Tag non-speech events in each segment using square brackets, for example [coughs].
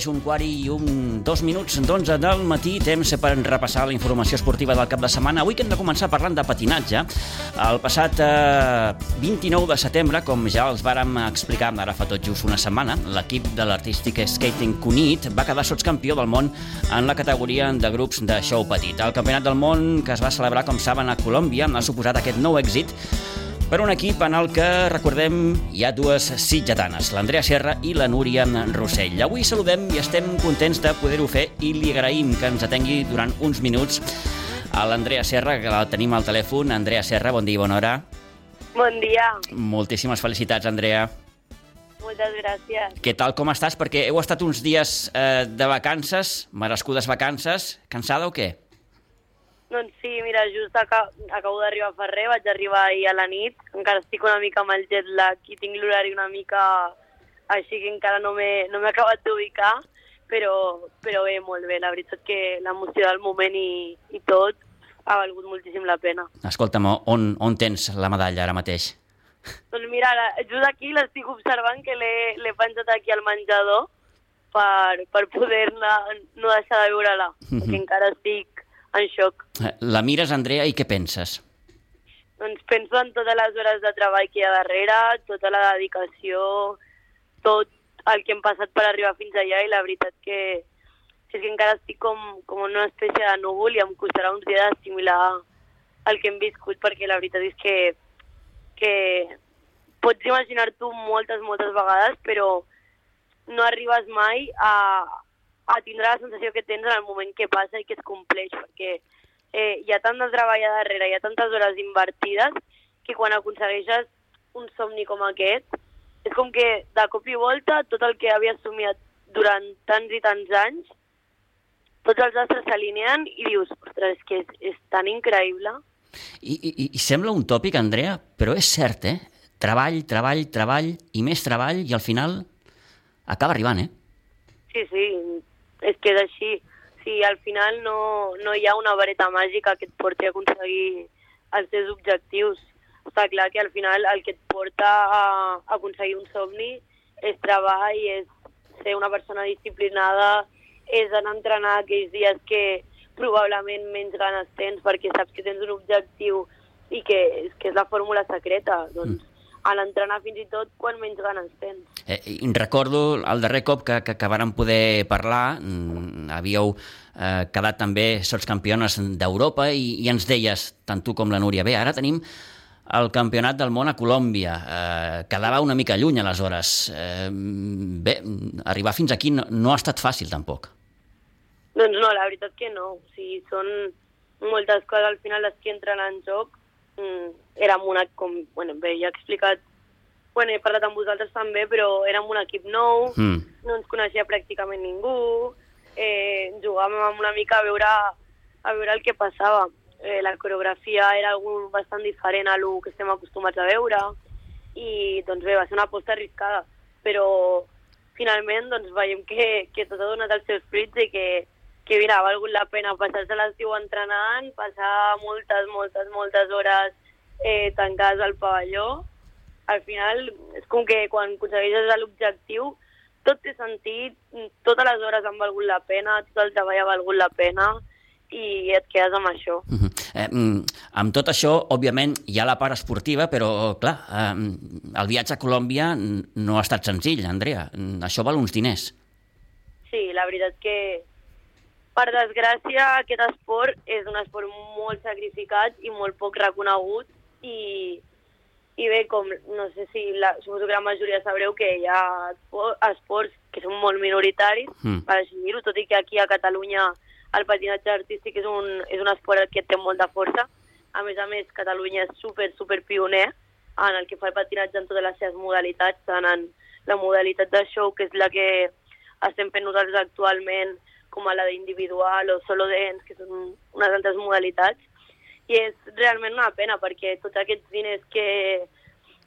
Mateix un quart i un dos minuts d'onze del matí, temps per repassar la informació esportiva del cap de setmana. Avui que hem de començar parlant de patinatge. El passat eh, 29 de setembre, com ja els vàrem explicar ara fa tot just una setmana, l'equip de l'Artístic Skating Cunit va quedar sotscampió del món en la categoria de grups de show petit. El Campionat del Món, que es va celebrar, com saben, a Colòmbia, ha suposat aquest nou èxit per un equip en el que, recordem, hi ha dues sitgetanes, l'Andrea Serra i la Núria Rossell. Avui saludem i estem contents de poder-ho fer i li agraïm que ens atengui durant uns minuts a l'Andrea Serra, que la tenim al telèfon. Andrea Serra, bon dia i bona hora. Bon dia. Moltíssimes felicitats, Andrea. Moltes gràcies. Què tal, com estàs? Perquè heu estat uns dies eh, de vacances, merescudes vacances. Cansada o què? Doncs sí, mira, just acabo, acabo d'arribar a Ferrer, vaig arribar ahir a la nit, encara estic una mica amb el jet lag i tinc l'horari una mica així que encara no m'he no acabat d'ubicar, però, però bé, molt bé, la veritat que l'emoció del moment i, i tot ha valgut moltíssim la pena. Escolta'm, on, on tens la medalla ara mateix? Doncs mira, just aquí l'estic observant que l'he penjat aquí al menjador per, per poder-la no deixar de veure-la, mm -hmm. perquè encara estic en xoc. La mires, Andrea, i què penses? Doncs penso en totes les hores de treball que hi ha darrere, tota la dedicació, tot el que hem passat per arribar fins allà i la veritat que, és que encara estic com, com una espècie de núvol i em costarà uns dies assimilar el que hem viscut perquè la veritat és que, que pots imaginar-t'ho moltes, moltes vegades, però no arribes mai a, a tindre la sensació que tens en el moment que passa i que es compleix, perquè eh, hi ha tant de treball a darrere, hi ha tantes hores invertides, que quan aconsegueixes un somni com aquest, és com que de cop i volta tot el que havia somiat durant tants i tants anys, tots els astres s'alineen i dius, ostres, és que és, és tan increïble. I, i, I sembla un tòpic, Andrea, però és cert, eh? Treball, treball, treball i més treball i al final acaba arribant, eh? Sí, sí, és que és així. Si al final no, no hi ha una vareta màgica que et porti a aconseguir els teus objectius, està clar que al final el que et porta a aconseguir un somni és treball, és ser una persona disciplinada, és anar a entrenar aquells dies que probablement menys ganes tens perquè saps que tens un objectiu i que, que és la fórmula secreta. Doncs a l'entrenar fins i tot quan menys ganes tens. Eh, recordo el darrer cop que, que, que vàrem poder parlar, mm, havíeu eh, quedat també sots campiones d'Europa i, i ens deies, tant tu com la Núria, bé, ara tenim el campionat del món a Colòmbia. Eh, quedava una mica lluny, aleshores. Eh, bé, arribar fins aquí no, no ha estat fàcil, tampoc. Doncs no, la veritat que no. O sigui, són moltes coses al final les que entren en joc mm, érem una, com, bueno, bé, ja he explicat, bueno, he parlat amb vosaltres també, però érem un equip nou, mm. no ens coneixia pràcticament ningú, eh, jugàvem una mica a veure, a veure el que passava. Eh, la coreografia era algú bastant diferent a lo que estem acostumats a veure, i doncs bé, va ser una aposta arriscada, però finalment doncs veiem que, que tot ha donat els seus fruits i que, que mira, ha valgut la pena passar-se l'estiu entrenant, passar moltes, moltes, moltes hores eh, tancades al pavelló. Al final, és com que quan aconsegueixes l'objectiu, tot té sentit, totes les hores han valgut la pena, tot el treball ha valgut la pena i et quedes amb això. Uh -huh. eh, mm, amb tot això, òbviament, hi ha la part esportiva, però, clar, eh, el viatge a Colòmbia no ha estat senzill, Andrea. Això val uns diners. Sí, la veritat que per desgràcia, aquest esport és un esport molt sacrificat i molt poc reconegut i, i bé, com no sé si la, suposo que la majoria sabreu que hi ha esports que són molt minoritaris, mm. per així dir-ho, tot i que aquí a Catalunya el patinatge artístic és un, és un esport que té molta força. A més a més, Catalunya és super, super pioner en el que fa el patinatge en totes les seves modalitats, tant en la modalitat de show, que és la que estem fent nosaltres actualment, com a la d'individual o solo dance, que són unes altres modalitats. I és realment una pena perquè tots aquests diners que,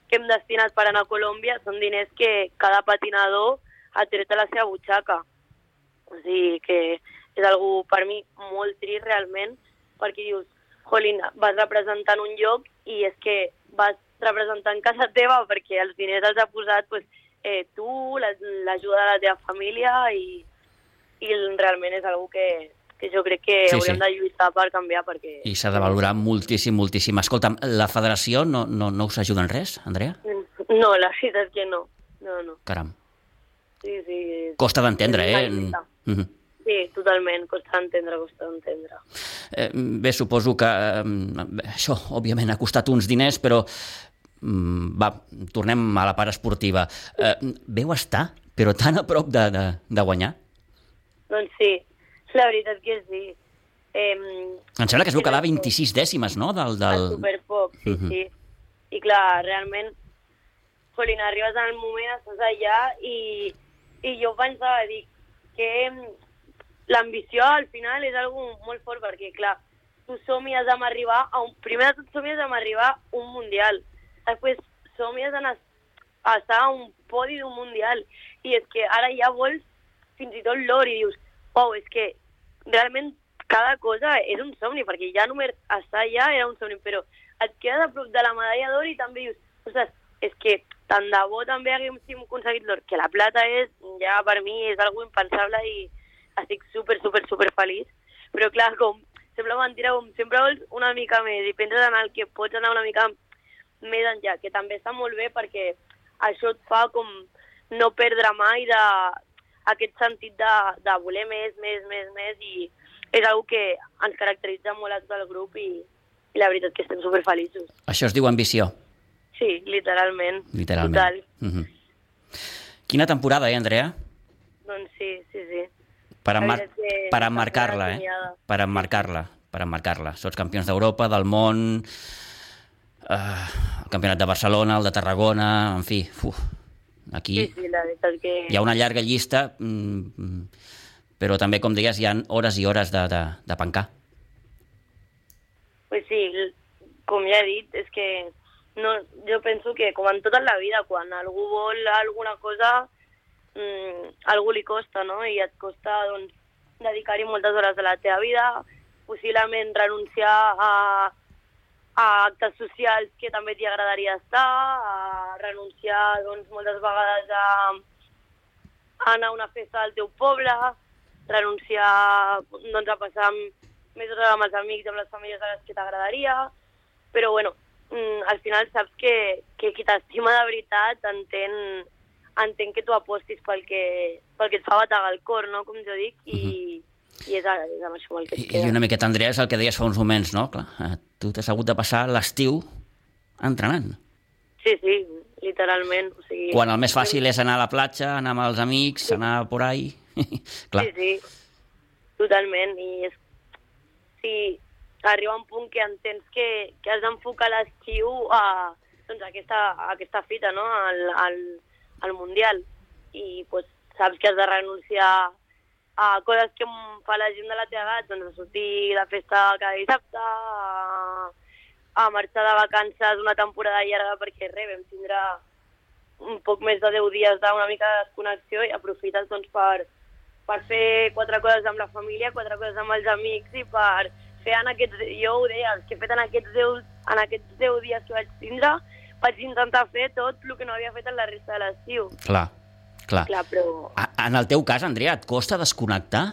que hem destinat per anar a Colòmbia són diners que cada patinador ha tret a la seva butxaca. O sigui que és algú per mi molt trist realment perquè dius, jolín, vas representant un lloc i és que vas representant casa teva perquè els diners els ha posat pues, eh, tu, la- l'ajuda de la teva família i, i realment és algo que, que jo crec que Sí, hauríem sí. de lluitar per canviar perquè... I s'ha de valorar moltíssim, moltíssim. Escolta'm, la federació no, no, no us ajuda en res, Andrea? No, la veritat és que no. No, no. Caram. Sí, sí. Costa d'entendre, eh? lluita. Mhm. Sí, totalment. Costa d'entendre, costa d'entendre. Eh, bé, suposo que eh, això, òbviament, ha costat uns diners, però mm, va, tornem a la part esportiva. Eh, veu estar, però tan a prop de, de, de guanyar? Doncs sí, la veritat que sí. Eh, Em sembla que es veu quedar 26 dècimes, no?, del... del... Superpoc, sí, Mhm. sí. I clar, realment, jolín, arribes al moment, estàs allà i, i jo pensava, dic, que l'ambició al final és algo molt fort perquè, clar, tu somies amb arribar a un... Primer de tot somies amb arribar a un mundial. Després somies en estar a un podi d'un mundial. I és que ara ja vols fins i tot l'or i dius, uau, és que realment cada cosa és un somni, perquè ja només estar allà era un somni, però et quedes a prop de la medalla d'or i també dius, ostres, és que tant de bo també haguéssim aconseguit l'or, que la plata és, ja per mi, és algo impensable i estic super, super, super feliç. Però clar, com sembla mentira, com sempre vols una mica més i penses en el que pots anar una mica més enllà, que també està molt bé perquè això et fa com no perdre mai de aquest sentit de, de voler més, més, més, més i és una que ens caracteritza molt a tot el grup i, i la veritat que estem superfeliços. Això es diu ambició, Sí, literalment. literalment. Total. Mhm. Quina temporada, eh, Andrea? Doncs sí, sí, sí. Per, que per emmarcar-la, eh? Per emmarcar-la, per emmarcar-la. Sots campions d'Europa, del món, eh, el campionat de Barcelona, el de Tarragona, en fi, uf, aquí Sí, sí, la veritat que... hi ha una llarga llista, mm, mm, però també, com deies, hi ha hores i hores de, de, de pencar. Pues sí, com ja he dit, és que no, jo penso que, com en tota la vida, quan algú vol alguna cosa, mm, algú li costa, no? I et costa, doncs, dedicar-hi moltes hores de la teva vida, possiblement renunciar a, a actes socials que també t'hi agradaria estar, a renunciar, doncs, moltes vegades a, a anar a una festa del teu poble, renunciar doncs, a passar més hores amb els amics i amb les famílies a les que t'agradaria, però bueno, mm, al final saps que, que qui t'estima de veritat entén, entén que tu apostis pel que, pel que et fa bategar el cor, no? com jo dic, i, i és, ara, és amb això el que I. I una miqueta, Andrea, és el que deies fa uns moments, no? Clar, eh, tu t'has hagut de passar l'estiu entrenant. Sí, sí, literalment. O sigui, Quan el més fàcil és anar a la platja, anar amb els amics, anar por ahí... [laughs] Clar, Sí, sí, totalment. I és, sí, arriba un punt que entens que, que has d'enfocar l'estiu a, doncs, a, aquesta, a aquesta fita, no?, al, al, al Mundial. I pues, saps que has de renunciar a coses que fa la gent de la teva edat, doncs a sortir de festa cada dissabte, a, a marxar de vacances una temporada llarga perquè res, vam tindre un poc més de 10 dies d'una mica de desconnexió i aprofites doncs, per, per fer quatre coses amb la família, quatre coses amb els amics i per fer en aquests, jo ho deia, que he fet en aquests 10, en aquests 10 dies que vaig tindre, vaig intentar fer tot el que no havia fet en la resta de l'estiu. clar, clar. Clar, però A- En el teu cas, Andrea, et costa desconnectar?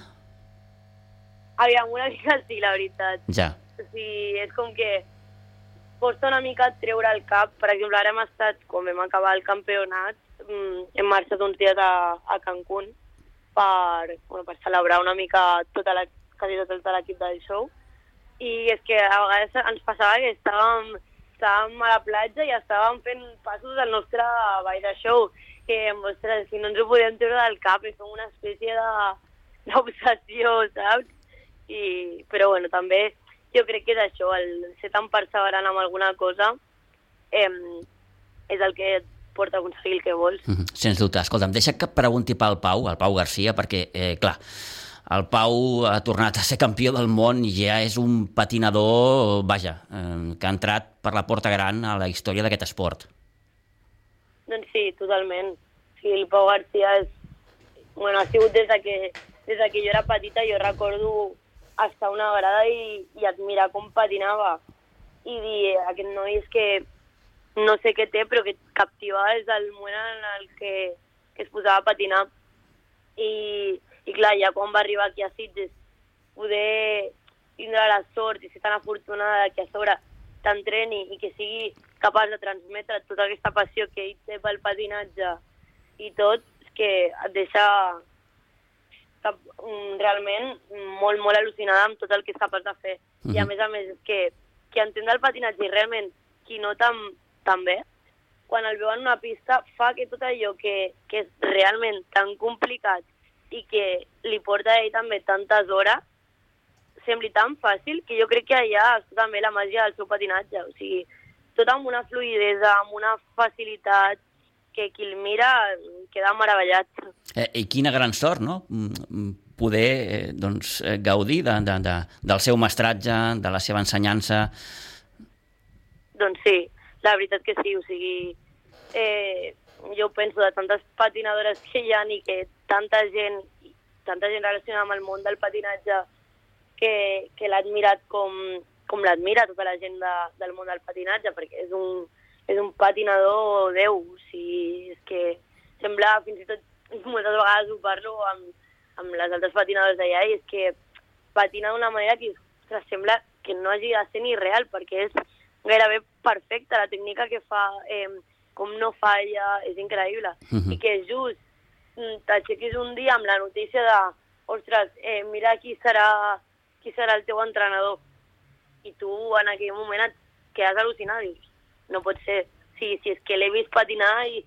aviam, una mica sí, la veritat. Ja. O sigui, és com que costa una mica treure el cap. Per exemple, ara hem estat, quan vam acabar el campionat, mm, hem marxat uns dies a, a Cancún per, bueno, per celebrar una mica tota la, quasi tot l'equip del show. I és que a vegades ens passava que estàvem, estàvem a la platja i estàvem fent passos del nostre ball de show. Que, ostres, si no ens ho podíem treure del cap, és com una espècie d'obsessió, saps? I, però bueno, també jo crec que és això, el ser tan perseverant amb alguna cosa eh, és el que et porta a aconseguir el que vols. Mhm, Sens dubte. Escolta'm, deixa que pregunti pel Pau, el Pau Garcia, perquè, eh, clar, el Pau ha tornat a ser campió del món i ja és un patinador, vaja, eh, que ha entrat per la porta gran a la història d'aquest esport. Doncs sí, totalment. Sí, el Pau García és... Bueno, ha sigut des de que, des de que jo era petita, jo recordo estar una grada i, i admirar com patinava i dir, aquest noi és que no sé què té, però que captivava des del moment en el que, que es posava a patinar. I, I clar, ja quan va arribar aquí a Sitges, poder tindre la sort i ser tan afortunada que a sobre t'entreni i que sigui capaç de transmetre tota aquesta passió que ell té pel patinatge i tot, que et deixa mm, realment molt, molt al·lucinada amb tot el que és capaç de fer. Uh -huh. I a més a més, és que qui entén del patinatge i realment qui no tan, tan bé, quan el veu en una pista fa que tot allò que, que és realment tan complicat i que li porta a ell també tantes hores, sembli tan fàcil que jo crec que allà està també la màgia del seu patinatge. O sigui, tot amb una fluidesa, amb una facilitat, que qui el mira queda meravellat. Eh, I quina gran sort, no?, mm, mm, poder eh, doncs, eh, gaudir de, de, de, del seu mestratge, de la seva ensenyança. Doncs sí, la veritat que sí, o sigui, eh, jo penso de tantes patinadores que hi ha i que tanta gent, tanta gent relacionada amb el món del patinatge que, que l'ha admirat com, com l'admira tota la gent de, del món del patinatge, perquè és un, és un patinador déu, o sigui, és que sembla, fins i tot moltes vegades ho parlo amb, amb les altres patinadores d'allà, i és que patina d'una manera que ostres, sembla que no hagi de ser ni real, perquè és gairebé perfecta la tècnica que fa, eh, com no falla, és increïble. Uh -huh. I que just mm, t'aixequis un dia amb la notícia de ostres, eh, mira qui serà, qui serà el teu entrenador. I tu en aquell moment et quedes al·lucinat, dius, no pot ser. Sí, sí, és que l'he vist patinar i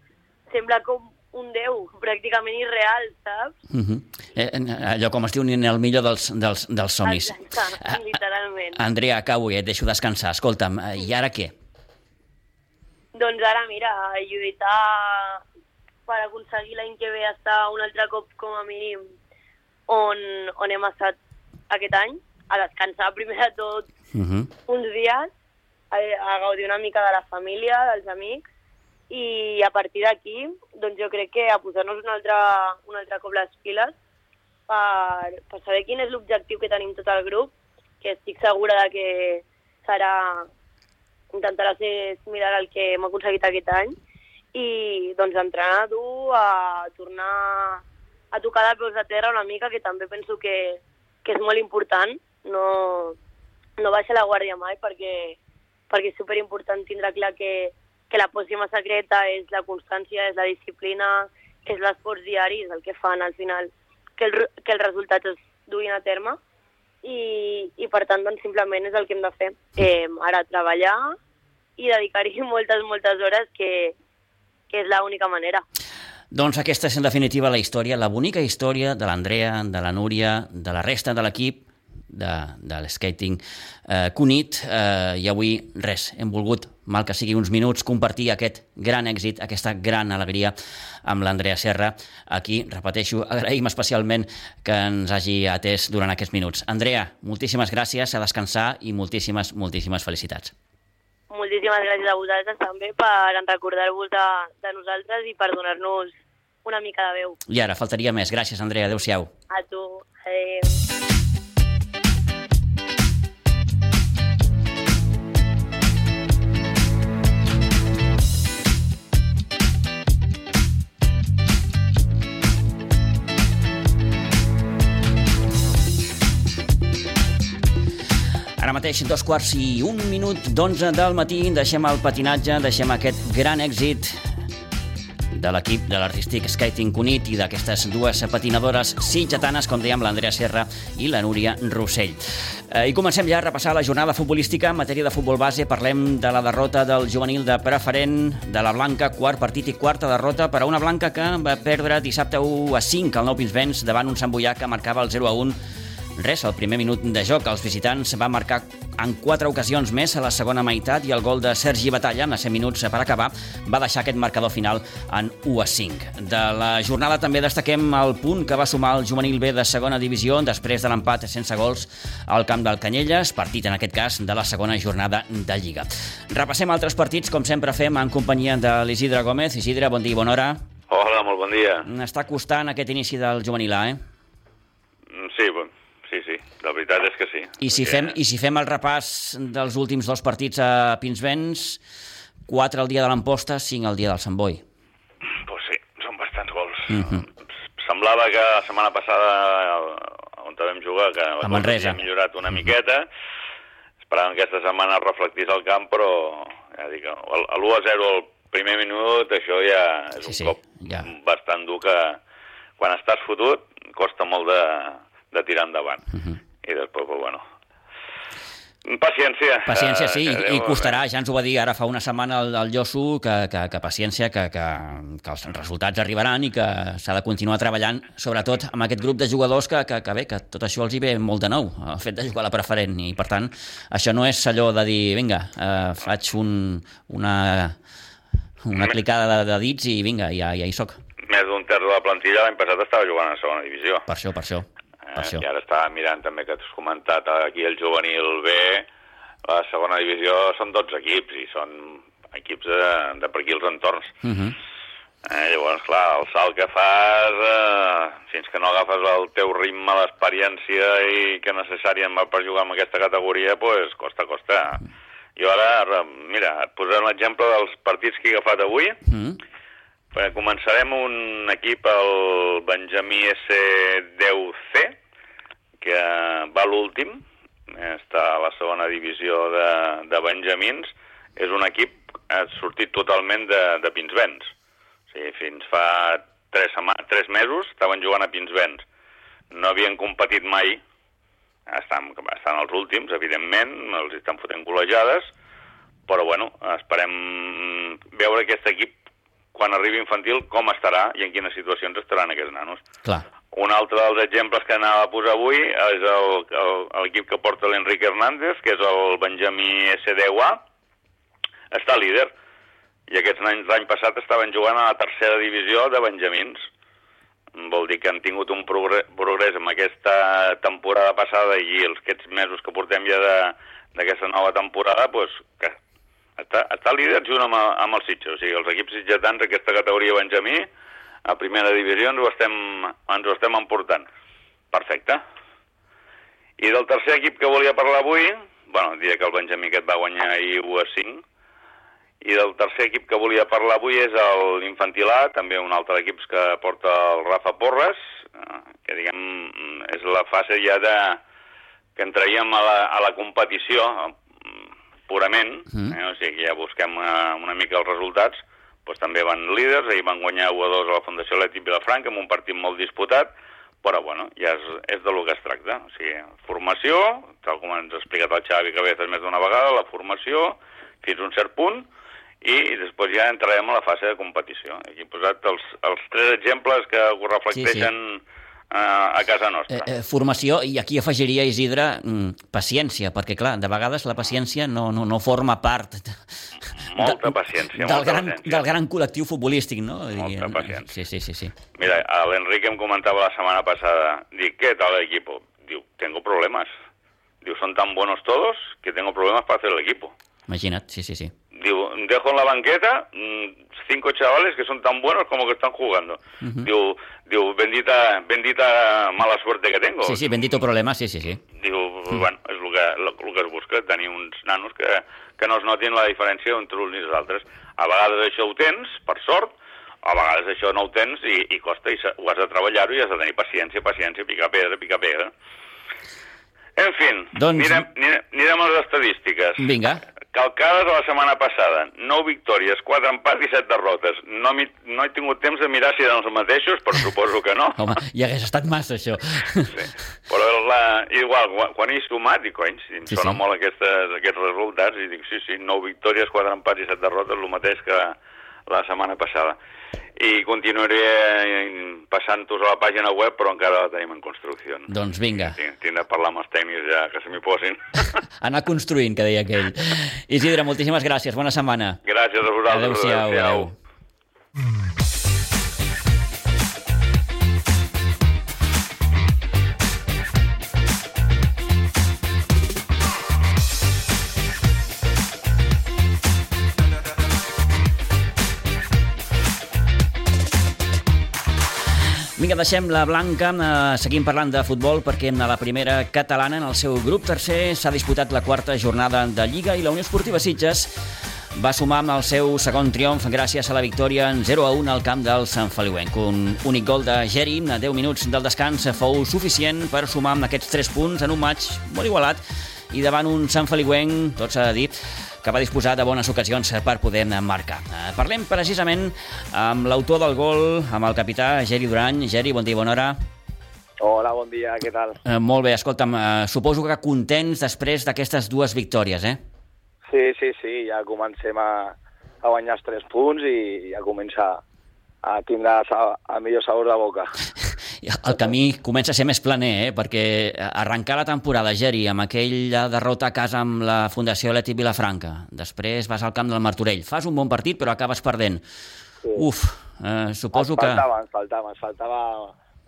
sembla com un déu, pràcticament irreal, saps? Uh -huh. eh, allò, com es diu, ni en el millor dels, dels, dels somnis. Exacte, uh, literalment. Andrea, acabo i et deixo descansar. Escolta'm, uh, i ara què? Doncs ara, mira, lluitar per aconseguir l'any que ve estar un altre cop com a mínim on, on hem estat aquest any, a descansar primer de tot uh -huh. uns dies a, a gaudir una mica de la família, dels amics, i a partir d'aquí, doncs jo crec que a posar-nos un altre, un altre cop les piles per, per saber quin és l'objectiu que tenim tot el grup, que estic segura de que serà intentarà ser similar al que hem aconseguit aquest any, i doncs entrenar dur, a tornar a tocar de peus de terra una mica, que també penso que, que és molt important, no, no baixa la guàrdia mai, perquè perquè és superimportant tindre clar que, que la pòssima secreta és la constància, és la disciplina, és l'esforç diari, és el que fan al final que, el, que els resultats es duguin a terme i, i per tant doncs, simplement és el que hem de fer. Eh, ara treballar i dedicar-hi [laughs] moltes, moltes hores que, que és l'única manera. Doncs aquesta és en definitiva la història, la bonica història de l'Andrea, de la Núria, de la resta de l'equip, de, de l'escating eh, Cunit eh, i avui res, hem volgut, mal que sigui uns minuts, compartir aquest gran èxit, aquesta gran alegria amb l'Andrea Serra. Aquí, repeteixo, agraïm especialment que ens hagi atès durant aquests minuts. Andrea, moltíssimes gràcies, a descansar i moltíssimes, moltíssimes felicitats. Moltíssimes gràcies a vosaltres també per recordar-vos de, de nosaltres i per donar-nos una mica de veu. I ara, faltaria més. Gràcies, Andrea. Adéu-siau. A tu. Adéu. Ara mateix, dos quarts i un minut d'onze del matí, deixem el patinatge, deixem aquest gran èxit de l'equip de l'artístic Skating Cunit i d'aquestes dues patinadores sitgetanes, com dèiem, l'Andrea Serra i la Núria Rossell. Eh, I comencem ja a repassar la jornada futbolística. En matèria de futbol base parlem de la derrota del juvenil de preferent de la Blanca, quart partit i quarta derrota per a una Blanca que va perdre dissabte 1 a 5 al Nou Pinsbens davant un Sant Boià que marcava el 0 a 1 Res, al primer minut de joc, els visitants va marcar en quatre ocasions més a la segona meitat i el gol de Sergi Batalla, en 7 minuts per acabar, va deixar aquest marcador final en 1 a 5. De la jornada també destaquem el punt que va sumar el juvenil B de segona divisió després de l'empat sense gols al camp del Canyelles, partit en aquest cas de la segona jornada de Lliga. Repassem altres partits, com sempre fem, en companyia de l'Isidre Gómez. Isidre, bon dia i bona hora. Hola, molt bon dia. Està costant aquest inici del juvenil A, eh? Sí, bon, sí, sí, la veritat és que sí. I si, fem, I si fem el repàs dels últims dos partits a Pinsbens, 4 el dia de l'Amposta, 5 el dia del Sant Boi. Pues sí, són bastants gols. Mhm. Semblava que la setmana passada, on vam jugar, que la A cosa Manresa. havia millorat una miqueta, esperàvem que aquesta setmana reflectís al camp, però ja dic, el- el 1 a 0 al primer minut, això ja és Sí, un sí, cop ja. bastant dur que quan estàs fotut costa molt de, de tirar endavant. Mhm. I després, pues, bueno, paciència. Paciència, Eh, sí, que i, Déu- i costarà, ja ens ho va dir ara fa una setmana el, el Josu, que, que, que paciència, que, que, que els resultats arribaran i que s'ha de continuar treballant, sobretot amb aquest grup de jugadors que, que, que bé, que tot això els hi ve molt de nou, el fet de jugar a la preferent, i per tant, això no és allò de dir, vinga, eh, faig un, una, una clicada de, de dits i vinga, ja, ja hi soc. Més d'un terç de la plantilla l'any passat estava jugant a segona divisió. Per això, per això, Eh, això. I ara estava mirant també que t'has comentat aquí el juvenil B, la segona divisió són 12 equips i són equips de, de per aquí els entorns. Uh -huh. Eh, llavors, clar, el salt que fas, eh, fins que no agafes el teu ritme, l'experiència i que necessàriament per jugar en aquesta categoria, pues, costa, costa. Jo ara, mira, et posaré l'exemple dels partits que he agafat avui. Uh -huh. Començarem un equip, el Benjamí S10C, que va l'últim, està a la segona divisió de, de Benjamins. És un equip que ha sortit totalment de, de Pinsbens. O sigui, fins fa tres, tres mesos estaven jugant a Pinsbens. No havien competit mai, estan, estan els últims, evidentment, els estan fotent col·legiades, però bueno, esperem veure aquest equip quan arribi infantil com estarà i en quines situacions estaran aquests nanos. Clar. Un altre dels exemples que anava a posar avui és el- el- l'equip que porta l'Enrique Hernández, que és el Benjamí S10A, està líder. I aquests anys l'any passat estaven jugant a la tercera divisió de Benjamins. Vol dir que han tingut un progrés, amb aquesta temporada passada i els aquests mesos que portem ja d'aquesta nova temporada, pues, que està, està líder junt amb, el- amb els Sitges. O sigui, els equips sitgetans d'aquesta categoria Benjamí a primera divisió ens ho estem, ens ho estem emportant. Perfecte. I del tercer equip que volia parlar avui, bueno, diré que el Benjamí aquest va guanyar ahir 1 a 5, i del tercer equip que volia parlar avui és l'Infantil A, també un altre equip que porta el Rafa Porres, eh, que diguem és la fase ja de que entraríem a la, a la competició mm, purament, Mm. eh, o sigui que ja busquem una, una mica els resultats, doncs també van líders, ahir van guanyar 1 a 2 a la Fundació Lètic Vilafranca amb un partit molt disputat, però bueno, ja és, és de lo que es tracta. O sigui, formació, tal com ens ha explicat el Xavi Cabezas més d'una vegada, la formació fins a un cert punt, i després ja entrarem a la fase de competició. Aquí he posat els, els tres exemples que ho reflecteixen sí, sí. Uh, a casa nostra. Eh, eh, formació, i aquí afegiria, Isidre, mm, paciència, perquè, clar, de vegades la paciència no, no, no forma part de, Molta paciència, del, molta gran, paciència. del gran col·lectiu futbolístic, no? Molta paciència. Sí, sí, sí. sí. Mira, l'Enrique em comentava la semana pasada, dic, ¿qué tal el equipo? Diu, tengo problemas. Diu, son tan buenos todos que tengo problemas para hacer el equipo. Imagina't, sí, sí, sí. Digo, dejo en la banqueta mm, cinco chavales que son tan buenos como que están jugando. Uh -huh. Digo, digo, bendita, bendita mala suerte que tengo. Sí, sí, bendito problema, sí, sí, sí. Diu, mm. bueno, és el que, el que es busca, tenir uns nanos que, que no es notin la diferència entre uns i els altres. A vegades això ho tens, per sort, a vegades això no ho tens i, i costa, i ho has de treballar-ho i has de tenir paciència, paciència, picar pedra, picar pedra. En fi, doncs... anirem, anirem, anirem a les estadístiques. Vinga. Calcades de la setmana passada, 9 victòries, 4 empats i 7 derrotes. No, no he tingut temps de mirar si eren els mateixos, però [laughs] suposo que no. Home, ja hagués estat massa, això. Sí. Però la, igual, quan he sumat, dic, cony, si em sí, sona sí. molt aquestes, aquests resultats, i dic, sí, sí, 9 victòries, 4 empats i 7 derrotes, el mateix que la setmana passada. I continuaré passant-los a la pàgina web, però encara la tenim en construcció. Doncs vinga. Tinc, de parlar amb els tècnics ja, que se m'hi posin. [laughs] Anar construint, que deia aquell. Isidre, moltíssimes gràcies, bona setmana. Gràcies a vosaltres. Adéu-siau. Adéu. -siau. Adéu. Vinga, deixem la blanca, eh, seguim parlant de futbol perquè a la primera catalana, en el seu grup tercer, s'ha disputat la quarta jornada de Lliga i la Unió Esportiva Sitges va sumar amb el seu segon triomf gràcies a la victòria en 0 a 1 al camp del Sant Feliuenc. Un únic gol de Geri a 10 minuts del descans fou suficient per sumar amb aquests 3 punts en un maig molt igualat i davant un Sant Feliuenc, tot s'ha de dir, que va disposar de bones ocasions per poder marcar. Eh, parlem precisament amb l'autor del gol, amb el capità Geri Durany. Geri, bon dia, bona hora. Hola, bon dia, què tal? Eh, molt bé, escolta'm, eh, suposo que contents després d'aquestes dues victòries, eh? Sí, sí, sí, ja comencem a, a guanyar els tres punts i ja comença a tindre el millor sabor de boca. [laughs] El camí comença a ser més planer, eh? perquè arrencar la temporada, Geri, amb aquella derrota a casa amb la Fundació Leti Vilafranca, després vas al camp del Martorell, fas un bon partit però acabes perdent. Sí. Uf, eh, suposo ens faltava, que... Ens faltava, ens faltava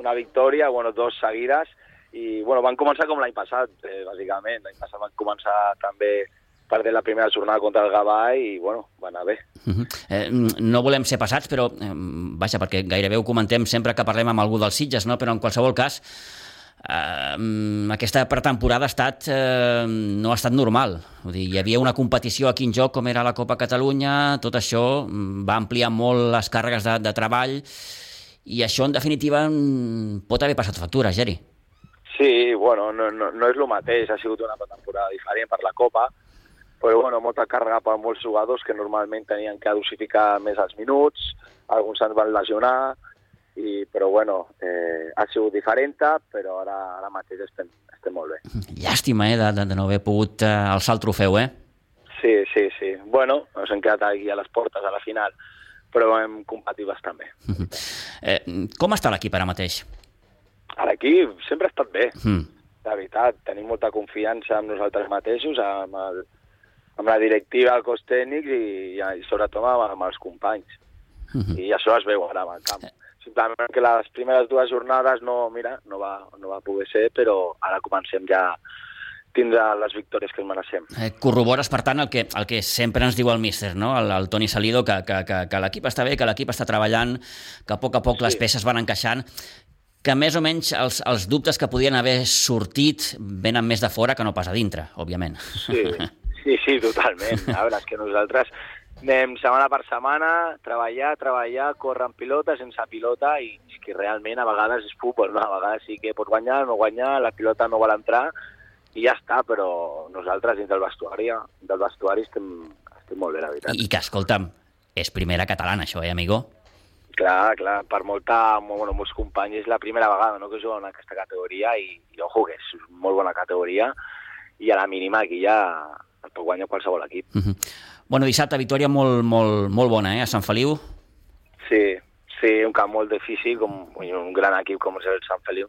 una victòria, bueno, dos seguides, i bueno, van començar com l'any passat, eh, bàsicament. L'any passat van començar també perdent la primera jornada contra el Gavà i, bueno, va anar bé. Uh -huh. eh, no volem ser passats, però, eh, vaja, perquè gairebé ho comentem sempre que parlem amb algú dels Sitges, no? però en qualsevol cas, eh, aquesta pretemporada ha estat, eh, no ha estat normal. Vull dir, hi havia una competició aquí en joc com era la Copa Catalunya, tot això va ampliar molt les càrregues de, de treball i això, en definitiva, pot haver passat factura, Geri. Sí, bueno, no, no, no és el mateix, ha sigut una temporada diferent per la Copa, però bueno, molta càrrega per molts jugadors que normalment tenien que dosificar més els minuts, alguns se'ns van lesionar, i, però bueno, eh, ha sigut diferent, però ara, ara mateix estem, estem molt bé. Llàstima, eh, de, de no haver pogut eh, alçar el trofeu, eh? Sí, sí, sí. Bueno, ens hem quedat aquí a les portes a la final, però hem competit bastant bé. Uh [laughs] -huh. eh, com està l'equip ara mateix? L'equip sempre ha estat bé, mm. de veritat. Tenim molta confiança en nosaltres mateixos, amb el, amb la directiva, el cos tècnic i, i sobretot amb, amb els companys. Uh -huh. I això es veu ara el camp. Simplement que les primeres dues jornades no, mira, no va, no va poder ser, però ara comencem ja tindre les victòries que ens mereixem. Eh, corrobores, per tant, el que, el que sempre ens diu el míster, no? el, el Toni Salido, que, que, que, que l'equip està bé, que l'equip està treballant, que a poc a poc sí. les peces van encaixant, que més o menys els, els dubtes que podien haver sortit venen més de fora que no pas a dintre, òbviament. Sí, [laughs] Sí, sí, totalment. A veure, és que nosaltres anem setmana per setmana, treballar, treballar, córrer amb pilota, sense pilota, i és que realment a vegades és futbol, no? a vegades sí que pots guanyar, no guanyar, la pilota no vol entrar, i ja està, però nosaltres dins del vestuari, del vestuari estem, estem molt bé, la veritat. I, i que, escolta'm, és primera catalana, això, eh, amigo? Clar, clar, per molta, bueno, molts companys és la primera vegada no, que juguen en aquesta categoria i, i ojo, que és molt bona categoria i a la mínima aquí ja el pot guanyar qualsevol equip. Uh -huh. Bueno, dissabte, victòria molt, molt, molt bona, eh, a Sant Feliu. Sí, sí, un camp molt difícil, com un gran equip com és el Sant Feliu.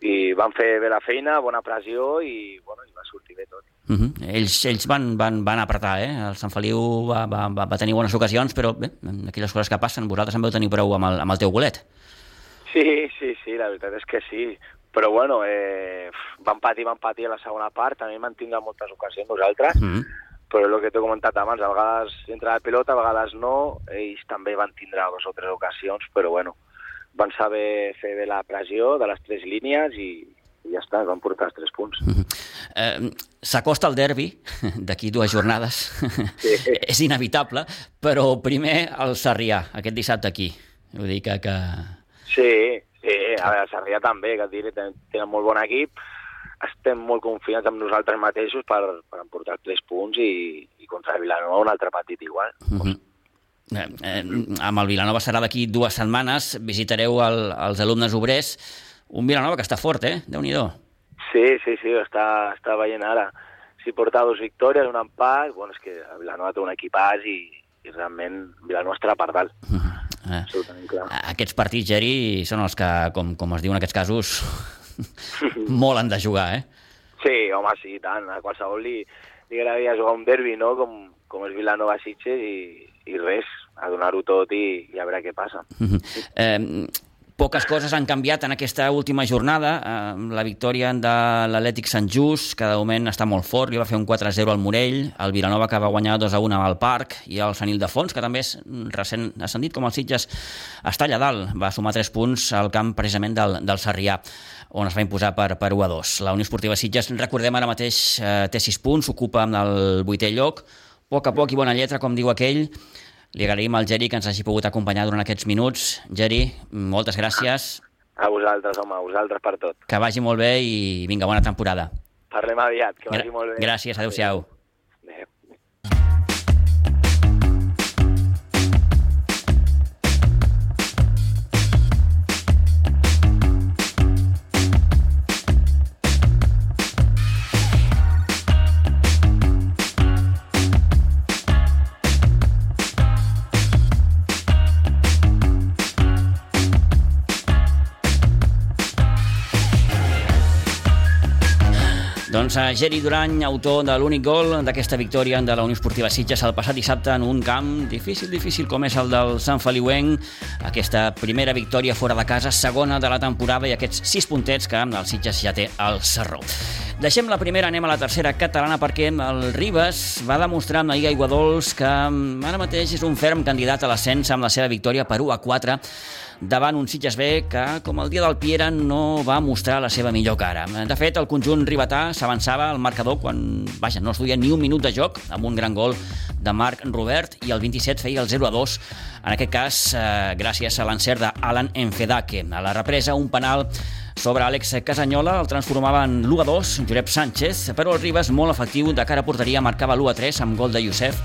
I van fer bé la feina, bona pressió i, bueno, i va sortir bé tot. Uh -huh. Ells, ells van, van, van apretar, eh? El Sant Feliu va, va, va, tenir bones ocasions, però bé, aquelles coses que passen, vosaltres en veu tenir prou amb el, amb el teu golet. Sí, sí, sí, la veritat és que sí però bueno, eh, van patir, van patir a la segona part, també van tindre moltes ocasions nosaltres, mm -hmm. però el que t'he comentat abans, a vegades entra la pilota, a vegades no, ells també van tindre dues o tres ocasions, però bueno, van saber fer bé la pressió de les tres línies i, i ja està, van portar els tres punts. Mm -hmm. eh, S'acosta el derbi [laughs] d'aquí dues jornades, sí. [laughs] és inevitable, però primer el Sarrià, aquest dissabte aquí. Vull dir que... que... Sí, a veure, Sarrià també, que et diré, tenen molt bon equip, estem molt confiats en nosaltres mateixos per, per emportar tres punts i, i contra el Vilanova un altre partit igual. Mhm. -huh. Eh, eh, amb el Vilanova serà d'aquí dues setmanes, visitareu el, els alumnes obrers, un Vilanova que està fort, eh? déu nhi Sí, sí, sí, està, està veient ara. Si porta dos victòries, un empat, bueno, és que el Vilanova té un equipàs i, i realment Vilanova estarà per dalt. Uh mhm. Eh, Absolutament clar. Aquests partits, Geri, són els que, com, com es diu en aquests casos, [laughs] molt han de jugar, eh? Sí, home, sí, tant. A qualsevol li, li agradaria jugar un derbi, no?, com, com és Vilanova Sitges i, i res, a donar-ho tot i, i a veure què passa. [laughs] eh, Poques coses han canviat en aquesta última jornada. Eh, la victòria de l'Atlètic Sant Just, que de moment està molt fort, li va fer un 4-0 al Morell, el Vilanova que va guanyar 2-1 al Parc, i el Sant Ildefons, que també és recent ascendit com el Sitges, està allà dalt. Va sumar 3 punts al camp precisament del, del Sarrià on es va imposar per, per 1 2. La Unió Esportiva Sitges, recordem ara mateix, eh, té 6 punts, ocupa el vuitè lloc, poc a poc i bona lletra, com diu aquell. Li agraïm al Geri que ens hagi pogut acompanyar durant aquests minuts. Geri, moltes gràcies. A vosaltres, home, a vosaltres per tot. Que vagi molt bé i vinga, bona temporada. Parlem aviat, que vagi molt bé. Gràcies, adeu-siau. Adéu. Doncs a Geri Durany, autor de l'únic gol d'aquesta victòria de la Unió Esportiva Sitges el passat dissabte en un camp difícil, difícil com és el del Sant Feliuenc. Aquesta primera victòria fora de casa, segona de la temporada i aquests sis puntets que el Sitges ja té al Serró. Deixem la primera, anem a la tercera catalana perquè el Ribes va demostrar amb la Iguadols que ara mateix és un ferm candidat a l'ascens amb la seva victòria per 1 a 4 davant un Sitges B que, com el dia del Piera, no va mostrar la seva millor cara. De fet, el conjunt ribetà s'avançava al marcador quan, vaja, no es duia ni un minut de joc, amb un gran gol de Marc Robert, i el 27 feia el 0 a 2, en aquest cas eh, gràcies a l'encert d'Alan Enfedake. A la represa, un penal sobre Àlex Casanyola el transformava en l'1 a 2, Josep Sánchez, però el Ribas, molt efectiu, de cara a porteria, marcava l'1 a 3 amb gol de Youssef,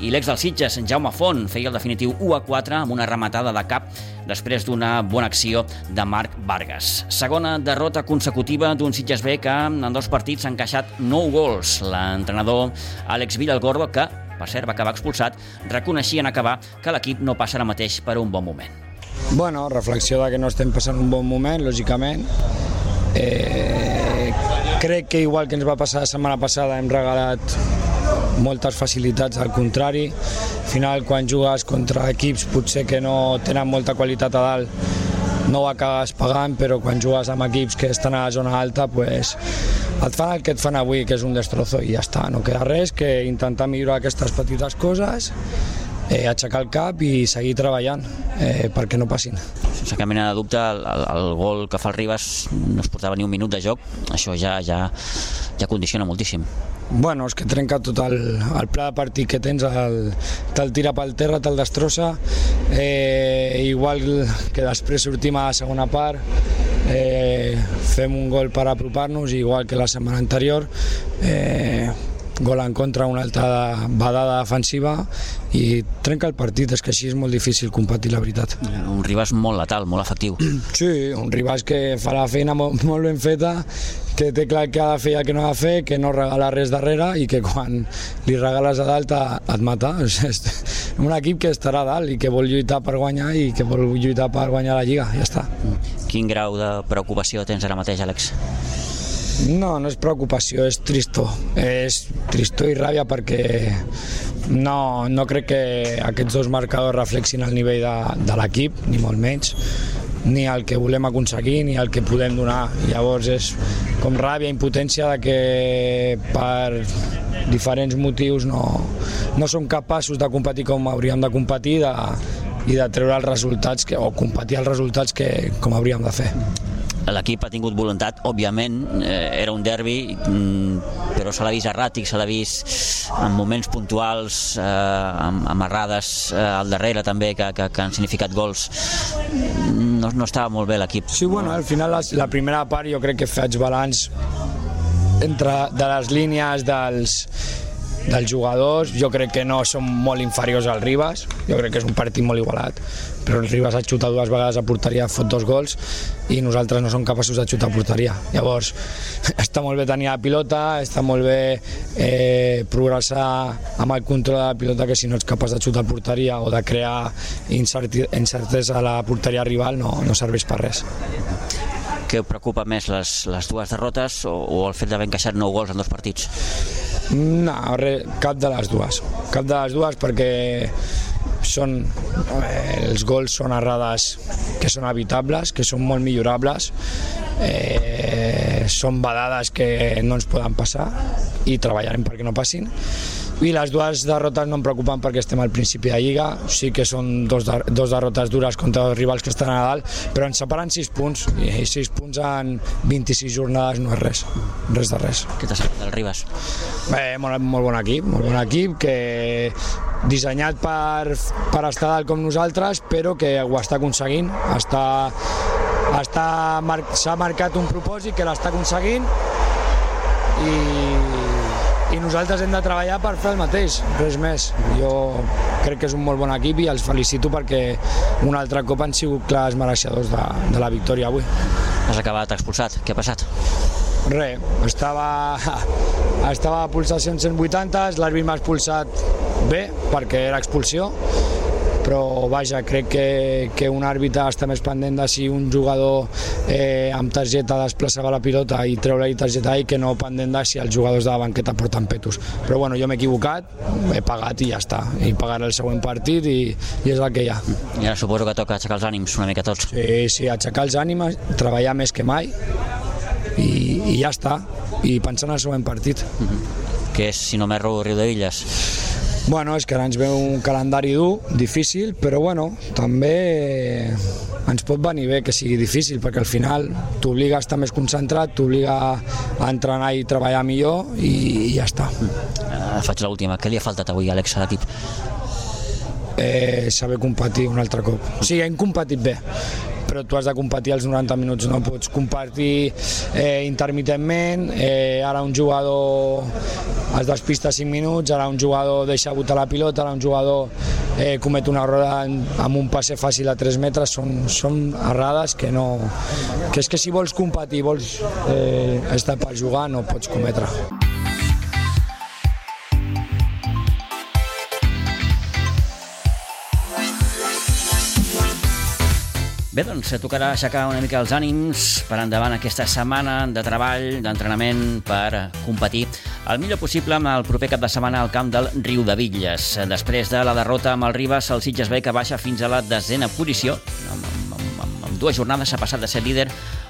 i l'ex del Sitges, Jaume Font, feia el definitiu 1 a 4 amb una rematada de cap després d'una bona acció de Marc Vargas. Segona derrota consecutiva d'un Sitges B que en dos partits ha encaixat 9 gols. L'entrenador Àlex Villalgordo, que per cert va acabar expulsat, reconeixia en acabar que l'equip no passa ara mateix per un bon moment. Bueno, reflexió de que no estem passant un bon moment, lògicament. Eh, crec que igual que ens va passar la setmana passada hem regalat moltes facilitats, al contrari. Al final, quan jugues contra equips potser que no tenen molta qualitat a dalt, no ho acabes pagant, però quan jugues amb equips que estan a la zona alta, pues, et fan el que et fan avui, que és un destrozo, i ja està. No queda res que intentar millorar aquestes petites coses eh, aixecar el cap i seguir treballant eh, perquè no passin. Sense cap mena de dubte, el, el, el gol que fa el Ribas no es portava ni un minut de joc, això ja, ja, ja condiciona moltíssim. Bueno, és que trenca tot el, el pla de partit que tens, te'l tira pel terra, te'l destrossa, eh, igual que després sortim a la segona part, eh, fem un gol per apropar-nos, igual que la setmana anterior, eh, gol en contra, una altra badada defensiva i trenca el partit, és que així és molt difícil competir, la veritat. Un Ribas molt letal, molt efectiu. Sí, un Ribas que fa la feina molt, [laughs] molt ben feta, que té clar que ha de fer el que no ha de fer, que no regala res darrere i que quan li regales a dalt et mata. [laughs] És un equip que estarà a dalt i que vol lluitar per guanyar i que vol lluitar per guanyar la Lliga, ja està. Quin grau de preocupació tens ara mateix, Àlex? No, no és preocupació, és tristor. És tristor i ràbia perquè no, no crec que aquests dos marcadors reflexin el nivell de, de l'equip, ni molt menys ni el que volem aconseguir ni el que podem donar. Llavors és com ràbia, impotència de que per diferents motius no, no som capaços de competir com hauríem de competir de, i de treure els resultats que, o competir els resultats que com hauríem de fer l'equip ha tingut voluntat, òbviament, eh, era un derbi, mm, però se l'ha vist erràtic, se l'ha vist en moments puntuals, eh, amb, amb errades eh, al darrere també, que, que, que han significat gols. No, no estava molt bé l'equip. Sí, bueno, al final la, la primera part jo crec que faig balanç entre de les línies dels dels jugadors, jo crec que no som molt inferiors al Ribas, jo crec que és un partit molt igualat, però el Ribas ha xutat dues vegades a porteria, fot dos gols, i nosaltres no som capaços de xutar a porteria. Llavors, [laughs] està molt bé tenir la pilota, està molt bé eh, progressar amb el control de la pilota, que si no ets capaç de xutar a porteria o de crear incertesa a la porteria rival, no, no serveix per res. Què preocupa més, les, les dues derrotes o, o el fet d'haver encaixat nou gols en dos partits? No, re, cap de les dues. Cap de les dues perquè són, eh, els gols són errades que són evitables, que són molt millorables, eh, són badades que no ens poden passar i treballarem perquè no passin i les dues derrotes no em preocupen perquè estem al principi de Lliga, sí que són dos, de, dos derrotes dures contra els rivals que estan a dalt, però ens separen 6 punts, i 6 punts en 26 jornades no és res, res de res. Què t'ha semblat del Ribas? Bé, molt, molt bon equip, molt bon equip, que dissenyat per, per estar dalt com nosaltres, però que ho està aconseguint, està, està mar s'ha marcat un propòsit que l'està aconseguint i i nosaltres hem de treballar per fer el mateix, res més. Jo crec que és un molt bon equip i els felicito perquè un altre cop han sigut clars mereixedors de, de la victòria avui. Has acabat expulsat, què ha passat? Res, estava, [laughs] estava a pulsacions 180, l'àrbit m'ha expulsat bé perquè era expulsió però vaja, crec que, que un àrbitre està més pendent de si un jugador eh, amb targeta desplaçava la pilota i treure-li targeta i que no pendent de si els jugadors de la banqueta porten petus. Però bueno, jo m'he equivocat, he pagat i ja està, i pagaré el següent partit i, i és el que hi ha. I ara suposo que toca aixecar els ànims una mica tots. Sí, sí, aixecar els ànims, treballar més que mai i, i ja està, i pensar en el següent partit. Mm -hmm. Que és, si no m'erro, Riu de Villes. Bueno, és que ara ens ve un calendari dur, difícil, però bueno, també ens pot venir bé que sigui difícil, perquè al final t'obliga a estar més concentrat, t'obliga a entrenar i treballar millor i, i ja està. Uh, faig l'última. Què li ha faltat avui, Àlex, a l'equip? Eh, saber competir un altre cop. O sigui, hem competit bé, però tu has de competir els 90 minuts, no pots competir eh, intermitentment, eh, ara un jugador es despista 5 minuts, ara un jugador deixa botar la pilota, ara un jugador eh, comet una errada amb un passe fàcil a 3 metres, són, són errades que no... que és que si vols competir, vols eh, estar per jugar, no pots cometre. Bé, doncs tocarà aixecar una mica els ànims per endavant aquesta setmana de treball, d'entrenament per competir el millor possible amb el proper cap de setmana al camp del Riu de Villes. Després de la derrota amb el Ribas, el Sitges B que baixa fins a la desena posició, amb, amb, amb, amb dues jornades s'ha passat de ser líder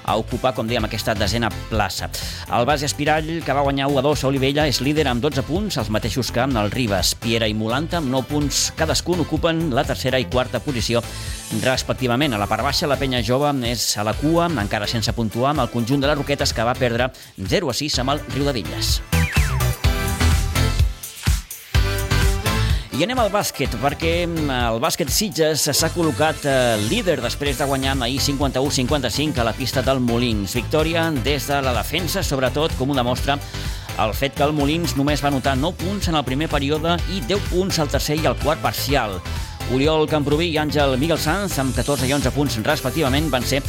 a ocupar, com dèiem, aquesta desena plaça. El base Espirall, que va guanyar 1 a 2 a Olivella, és líder amb 12 punts, els mateixos que el Ribas. Piera i Molanta, amb 9 punts cadascun, ocupen la tercera i quarta posició respectivament. A la part baixa, la penya jove és a la cua, encara sense puntuar, amb el conjunt de les Roquetes, que va perdre 0 a 6 amb el Riu de Villes. I anem al bàsquet, perquè mm, el bàsquet Sitges s'ha col·locat eh, líder després de guanyar ahir 51-55 a la pista del Molins. Victòria des de la defensa, sobretot, com ho demostra el fet que el Molins només va anotar 9 punts en el primer període i 10 punts al tercer i al quart parcial. Oriol Camproví i Àngel Miguel Sanz, amb 14 i 11 punts respectivament, van ser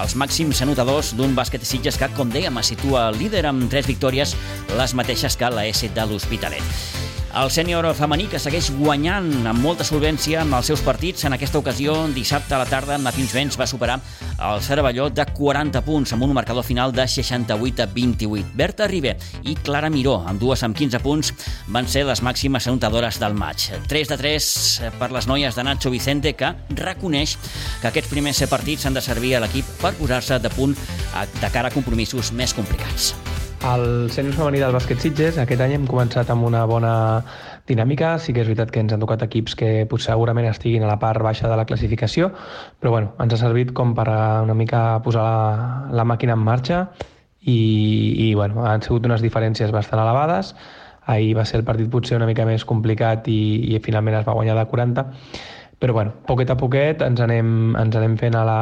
els màxims anotadors d'un bàsquet Sitges que, com dèiem, es situa líder amb 3 victòries, les mateixes que la S de l'Hospitalet. El sènior femení que segueix guanyant amb molta solvència amb els seus partits. En aquesta ocasió, dissabte a la tarda, Matins Vents va superar el Cervelló de 40 punts amb un marcador final de 68 a 28. Berta Ribé i Clara Miró, amb dues amb 15 punts, van ser les màximes anotadores del maig. 3 de 3 per les noies de Nacho Vicente, que reconeix que aquests primers partits han de servir a l'equip per posar-se de punt de cara a compromisos més complicats. Al sènior femení del bàsquet Sitges aquest any hem començat amb una bona dinàmica. Sí que és veritat que ens han tocat equips que potser segurament estiguin a la part baixa de la classificació, però bueno, ens ha servit com per una mica posar la, la màquina en marxa i, i bueno, han sigut unes diferències bastant elevades. Ahir va ser el partit potser una mica més complicat i, i finalment es va guanyar de 40, però bueno, poquet a poquet ens anem, ens anem fent a la,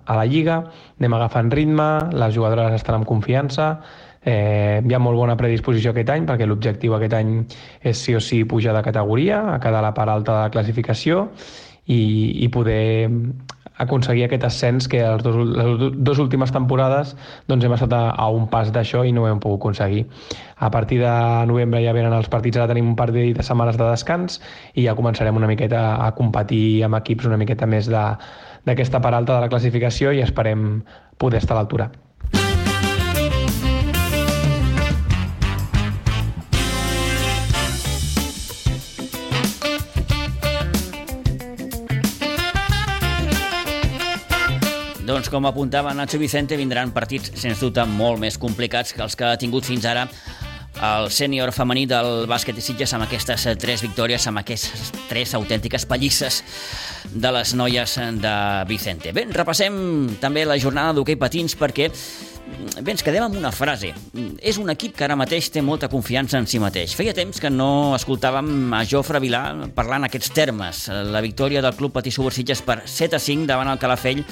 a la Lliga, anem agafant ritme, les jugadores estan amb confiança, Eh, hi ha molt bona predisposició aquest any perquè l'objectiu aquest any és sí o sí pujar de categoria, a quedar a la part alta de la classificació i, i poder aconseguir aquest ascens que les, dos, les dues últimes temporades doncs hem estat a, a un pas d'això i no ho hem pogut aconseguir. A partir de novembre ja venen els partits, ara tenim un par de setmanes de descans i ja començarem una miqueta a competir amb equips una miqueta més d'aquesta part alta de la classificació i esperem poder estar a l'altura. Doncs com apuntava Nacho Vicente, vindran partits, sens dubte, molt més complicats que els que ha tingut fins ara el sènior femení del bàsquet i Sitges amb aquestes tres victòries, amb aquestes tres autèntiques pallisses de les noies de Vicente. Bé, repassem també la jornada d'hoquei patins perquè Bé, ens quedem amb una frase. És un equip que ara mateix té molta confiança en si mateix. Feia temps que no escoltàvem a Jofre Vilà parlant aquests termes. La victòria del Club Patí Subursitges per 7 a 5 davant el Calafell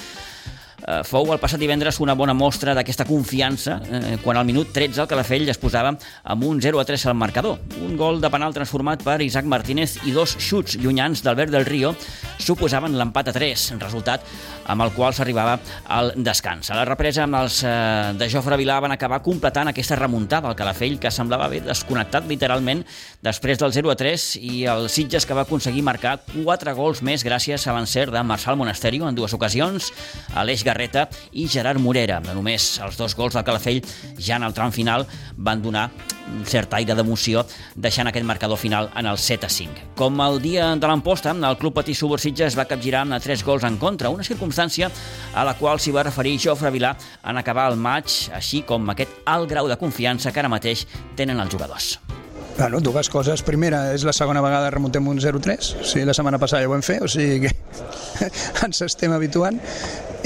eh, fou el passat divendres una bona mostra d'aquesta confiança eh, quan al minut 13 el Calafell es posava amb un 0 a 3 al marcador. Un gol de penal transformat per Isaac Martínez i dos xuts llunyans d'Albert del Río suposaven l'empat a 3, resultat amb el qual s'arribava al descans. A la represa amb els eh, de Jofre Vilà van acabar completant aquesta remuntada al Calafell que semblava haver desconnectat literalment després del 0 a 3 i el Sitges que va aconseguir marcar 4 gols més gràcies a l'encert de Marçal Monasterio en dues ocasions, Aleix Garreta i Gerard Morera. Només els dos gols del Calafell ja en el tram final van donar un cert aire d'emoció, deixant aquest marcador final en el 7 a 5. Com el dia de l'emposta, el Club Patí Subursitges va capgirar amb 3 gols en contra, una circumstància a la qual s'hi va referir Jofre Vilà en acabar el maig, així com aquest alt grau de confiança que ara mateix tenen els jugadors. Bueno, dues coses. Primera, és la segona vegada que remuntem un 0-3. O sigui, la setmana passada ja ho vam fer, o sigui que [laughs] ens estem habituant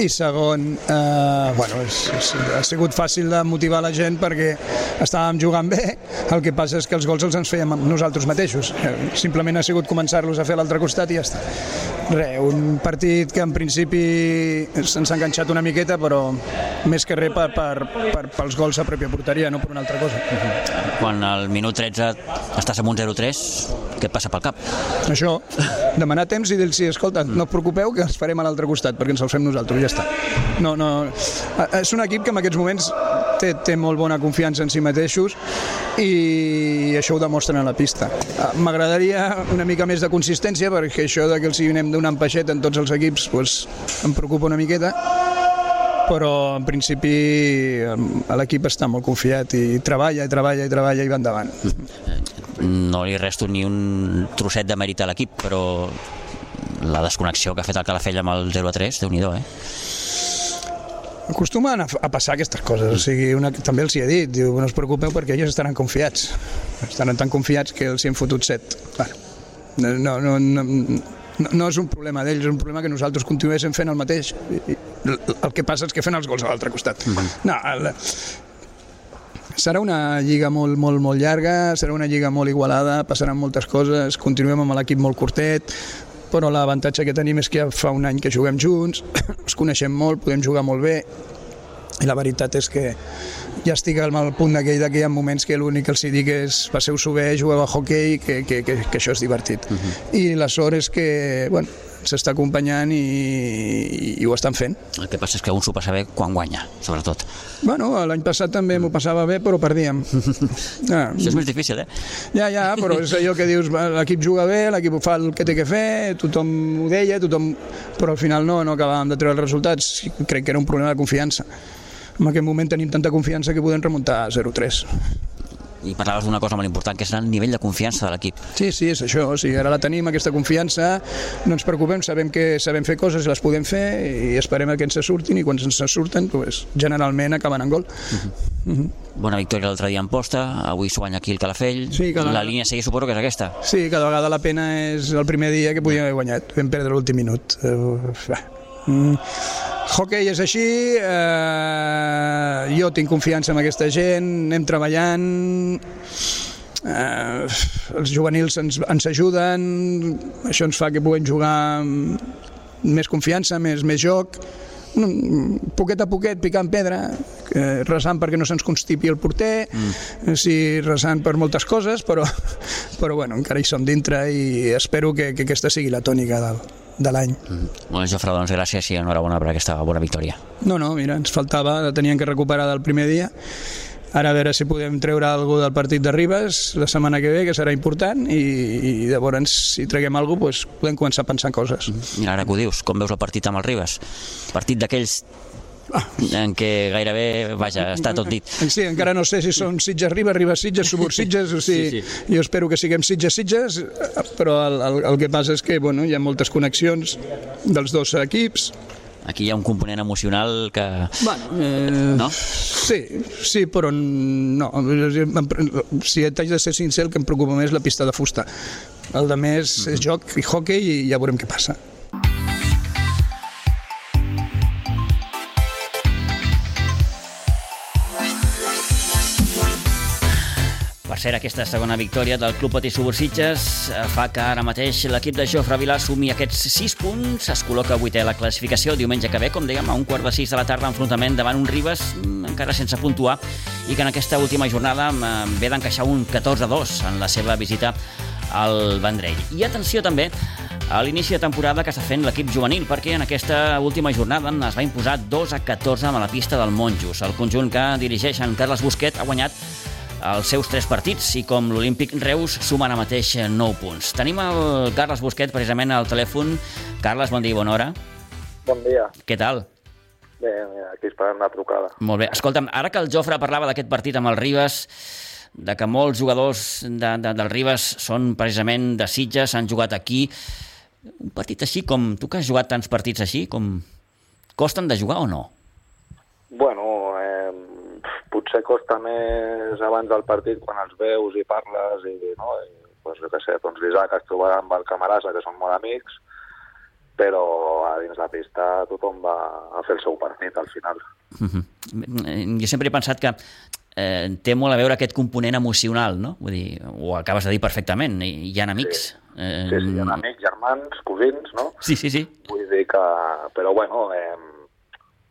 i segon, eh, bueno, és, és, ha sigut fàcil de motivar la gent perquè estàvem jugant bé, el que passa és que els gols els ens fèiem nosaltres mateixos. Simplement ha sigut començar-los a fer a l'altre costat i ja està. Re, un partit que en principi se'ns ha enganxat una miqueta, però més que res per, per, per, pels gols a pròpia porteria, no per una altra cosa. Quan al minut 13 estàs amb un 0-3, què et passa pel cap? Això, demanar temps i dir-los, escolta, no us preocupeu que els farem a l'altre costat, perquè ens els fem nosaltres ja està. No, no, és un equip que en aquests moments té, té molt bona confiança en si mateixos i això ho demostren a la pista. M'agradaria una mica més de consistència perquè això de que els hi anem donant peixet en tots els equips pues, em preocupa una miqueta però en principi l'equip està molt confiat i treballa i treballa i treballa i va endavant. No li resto ni un trosset de mèrit a l'equip, però la desconnexió que ha fet el Calafell amb el 0 a 3, déu nhi eh? Acostumen a, a passar aquestes coses, o sigui, una, també els hi he dit, diu, no us preocupeu perquè ells estaran confiats, estaran tan confiats que els hi hem fotut set. Bueno, no, no, no, no, no és un problema d'ells, és un problema que nosaltres continuéssim fent el mateix. I, el que passa és que fem els gols a l'altre costat. Mm -hmm. No, el, serà una lliga molt, molt, molt llarga, serà una lliga molt igualada, passaran moltes coses, continuem amb l'equip molt curtet, però l'avantatge que tenim és que ja fa un any que juguem junts, [coughs] ens coneixem molt, podem jugar molt bé, i la veritat és que ja estic al punt d'aquell que hi ha moments que l'únic que els dic és passeu-s'ho bé, jugueu a hockey, que, que, que, que això és divertit. Uh -huh. I la sort és que, bueno, s'està acompanyant i, i ho estan fent. El que passa és que un s'ho passa bé quan guanya, sobretot. Bueno, l'any passat també m'ho passava bé, però perdíem. [laughs] Ah, Això és més difícil, eh? Ja, ja, però és allò que dius, l'equip juga bé, l'equip fa el que té que fer, tothom ho deia, tothom... però al final no, no acabàvem de treure els resultats. Crec que era un problema de confiança. En aquest moment tenim tanta confiança que podem remuntar a 0-3 i parlaves d'una cosa molt important, que és el nivell de confiança de l'equip. Sí, sí, és això, o sigui, ara la tenim, aquesta confiança, no ens preocupem, sabem que sabem fer coses i les podem fer i esperem que ens surtin i quan ens surten, pues, generalment acaben en gol. Uh -huh. Uh -huh. Bona victòria l'altre dia en posta, avui s'ho guanya aquí el Calafell, sí, cada... la línia seguir suposo que és aquesta. Sí, cada vegada la pena és el primer dia que podíem haver guanyat, vam perdre l'últim minut. Uh, mm hockey és així, eh, jo tinc confiança en aquesta gent, anem treballant, eh, els juvenils ens, ens ajuden, això ens fa que puguem jugar més confiança, més, més joc, poquet a poquet picant pedra, eh, resant perquè no se'ns constipi el porter, mm. sí, resant per moltes coses, però, [laughs] però bueno, encara hi som dintre i espero que, que aquesta sigui la tònica del, de l'any. Mm. Bueno, Jofre, doncs gràcies i enhorabona per aquesta bona victòria. No, no, mira, ens faltava, la teníem que recuperar del primer dia. Ara a veure si podem treure alguna del partit de Ribes la setmana que ve, que serà important, i, i llavors, si treguem alguna cosa, doncs podem començar a pensar en coses. Mira, ara que ho dius, com veus el partit amb el Ribes? Partit d'aquells en què gairebé, vaja, està tot dit. Sí, encara no sé si són Sitges Ribes, Ribes Sitges, Subur Sitges, o sigui, sí, sí. jo espero que siguem Sitges Sitges, però el, el, el que passa és que bueno, hi ha moltes connexions dels dos equips, Aquí hi ha un component emocional que... Bueno, eh, no? Sí, sí, però no. Si t'haig de ser sincer, el que em preocupa més és la pista de fusta. El de més és joc i hockey i ja veurem què passa. Cert, aquesta segona victòria del Club Patí Subursitges eh, fa que ara mateix l'equip de Jofre Vilà sumi aquests 6 punts, es col·loca vuitè a la classificació diumenge que ve, com dèiem, a un quart de 6 de la tarda, enfrontament davant un Ribes mm, encara sense puntuar i que en aquesta última jornada mm, ve d'encaixar un 14-2 en la seva visita al Vendrell. I atenció també a l'inici de temporada que està fent l'equip juvenil, perquè en aquesta última jornada es va imposar 2 a 14 a la pista del Monjos. El conjunt que dirigeix en Carles Busquet ha guanyat els seus tres partits i com l'Olímpic Reus suma ara mateix 9 punts. Tenim el Carles Busquet precisament al telèfon. Carles, bon dia i bona hora. Bon dia. Què tal? Bé, aquí esperant la trucada. Molt bé. Escolta'm, ara que el Jofre parlava d'aquest partit amb el Ribes, de que molts jugadors de, de, del Ribes són precisament de Sitges, han jugat aquí, un partit així com... Tu que has jugat tants partits així, com... Costen de jugar o no? Bueno, potser costa més abans del partit quan els veus i parles i, no? I, pues, jo què sé, doncs l'Isaac es trobarà amb el Camarasa, que són molt amics, però a dins la pista tothom va a fer el seu partit al final. Uh -huh. Jo sempre he pensat que eh, té molt a veure aquest component emocional, no? Vull dir, ho acabes de dir perfectament, hi ha amics. Sí. Eh, sí, sí, hi ha amics, germans, cosins, no? Sí, sí, sí. Vull dir que... Però bueno, eh,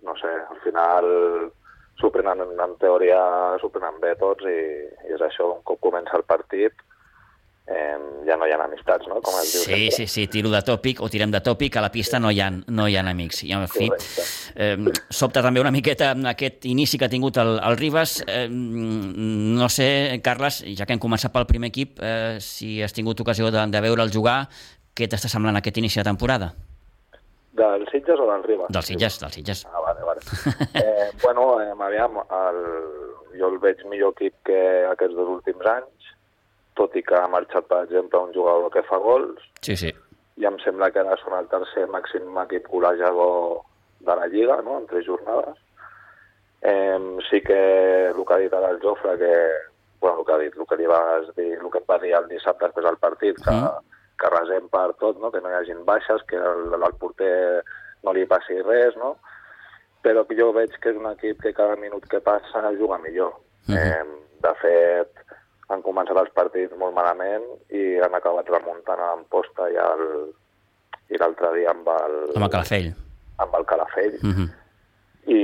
no sé, al final s'ho prenen, en teoria s'ho prenen bé tots i, i és això, un cop comença el partit eh, ja no hi ha amistats, no? Com es diu sí, sempre. sí, sí, tiro de tòpic o tirem de tòpic, a la pista no hi ha, no hi ha amics. I, en fi, eh, sobta també una miqueta aquest inici que ha tingut el, el Ribas. Eh, no sé, Carles, ja que hem començat pel primer equip, eh, si has tingut ocasió de, de veure'l jugar, què t'està semblant aquest inici de temporada? Del Sitges o del Ribas? Del Sitges, del Sitges. Ah, vale, vale. Eh, bueno, eh, aviam, el, jo el veig millor equip que aquests dos últims anys, tot i que ha marxat, per exemple, un jugador que fa gols, Sí, sí. i em sembla que ara són el tercer màxim equip golejador de la Lliga, no?, en tres jornades. Eh, sí que el que ha dit ara el Jofre, que, bueno, el que ha dit, el que li vas dir, el que et va dir el dissabte després del partit, que, Mm. que resem per tot, no?, que no hi hagin baixes, que el, el porter no li passi res, no?, però que jo veig que és un equip que cada minut que passa juga millor. Mhm. eh, de fet, han començat els partits molt malament i han acabat remuntant a l'Amposta i el- i l'altre dia amb el, Amb el Calafell. amb el Calafell. Uh -huh. I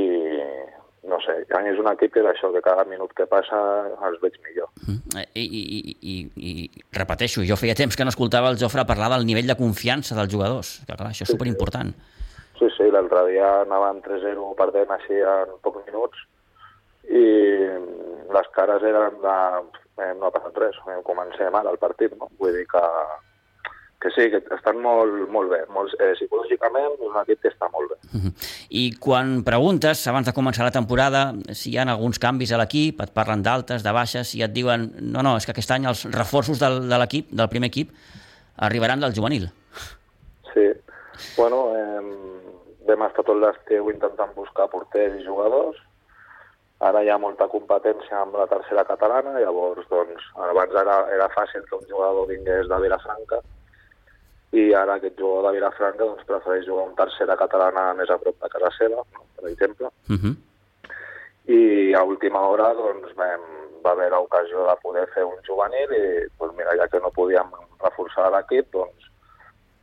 no sé, és un equip que és això, que cada minut que passa els veig millor. I, i, i, i, I repeteixo, jo feia temps que no escoltava el Jofre parlar del nivell de confiança dels jugadors. Que, clar, això és superimportant. Sí, sí, l'altre dia anaven 3-0 perdent així en pocs minuts i les cares eren de eh, no ha passat res, eh, comencem ara el partit, no? Vull dir que, que sí, que estan molt, molt bé. Molt, eh, psicològicament és un equip que està molt bé. Uh -huh. I quan preguntes, abans de començar la temporada, si hi ha alguns canvis a l'equip, et parlen d'altes, de baixes, i et diuen no, no, és que aquest any els reforços del, de l'equip, del primer equip, arribaran del juvenil. Sí. Bueno, eh, vam estar tot l'estiu intentant buscar porters i jugadors. Ara hi ha molta competència amb la tercera catalana, llavors, doncs, abans era, era fàcil que un jugador vingués de Vilafranca i ara aquest jugador de Vilafranca doncs, prefereix jugar en tercera catalana més a prop de casa seva, no? per exemple. Uh -huh. I a última hora doncs, vam, va haver l'ocasió de poder fer un juvenil i doncs, mira, ja que no podíem reforçar l'equip, doncs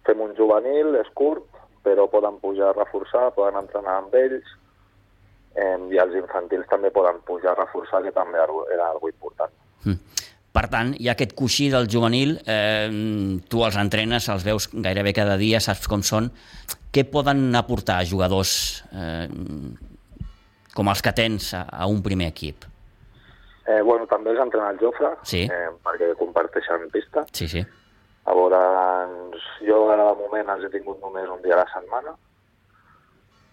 fem un juvenil, és curt, però poden pujar a reforçar, poden entrenar amb ells, eh, i els infantils també poden pujar a reforçar, que també era algo important. Mm. Per tant, hi ha aquest coixí del juvenil, eh, tu els entrenes, els veus gairebé cada dia, saps com són. Què poden aportar jugadors eh, com els que tens a, a un primer equip? Eh, bueno, també els entrena el Jofre, Sí. eh, perquè comparteixen pista. Sí, sí. Llavors, jo ara de moment els he tingut només un dia a la setmana.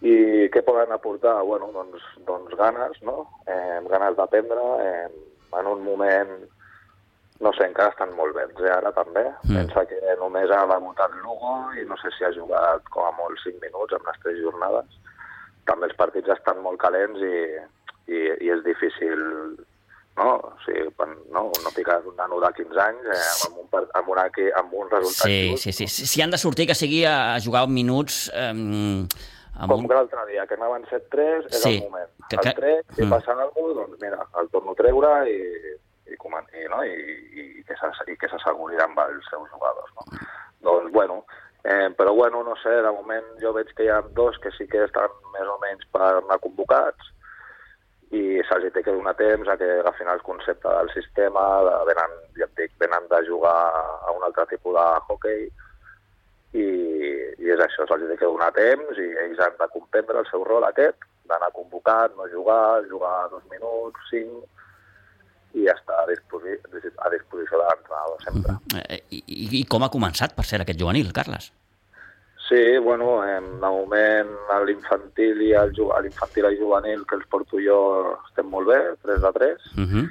I què poden aportar? Bueno, doncs, doncs ganes, no? Eh, ganes d'aprendre. Eh, en un moment, no sé, encara estan molt bé, eh, ara també. Mm. Mm. Pensa que només ha debutat Lugo i no sé si ha jugat com a molt 5 minuts en les tres jornades. També els partits estan molt calents i, i, i és difícil no? O sigui, quan, no, no piques un nano de 15 anys eh, amb, un, amb, una, amb un resultat sí, just, sí, sí. Si han de sortir, que sigui a, jugar minuts... Eh, amb com un... que l'altre dia, que anaven 7-3, és sí, el moment. Que, que... El 3, si mm. passa alguna cosa, doncs mira, el torno a treure i, i, i, no? I, i, i que s'asseguriran els seus jugadors. No? Mm. Doncs, bueno, eh, però bueno, no sé, de moment jo veig que hi ha dos que sí que estan més o menys per anar convocats, i se'ls té que donar temps a que agafin el concepte del sistema, de, venen, ja et dic, venen de jugar a un altre tipus de hockey i, i és això, se'ls té que donar temps i ells han de comprendre el seu rol aquest, d'anar convocat, no jugar, jugar dos minuts, cinc, i estar a, disposi a disposició de l'entrenador sempre. I, i, I com ha començat, per ser aquest juvenil, Carles? Sí, bueno, en el moment a l'infantil i al a l'infantil i juvenil que els porto jo estem molt bé, 3 de 3. Uh -huh.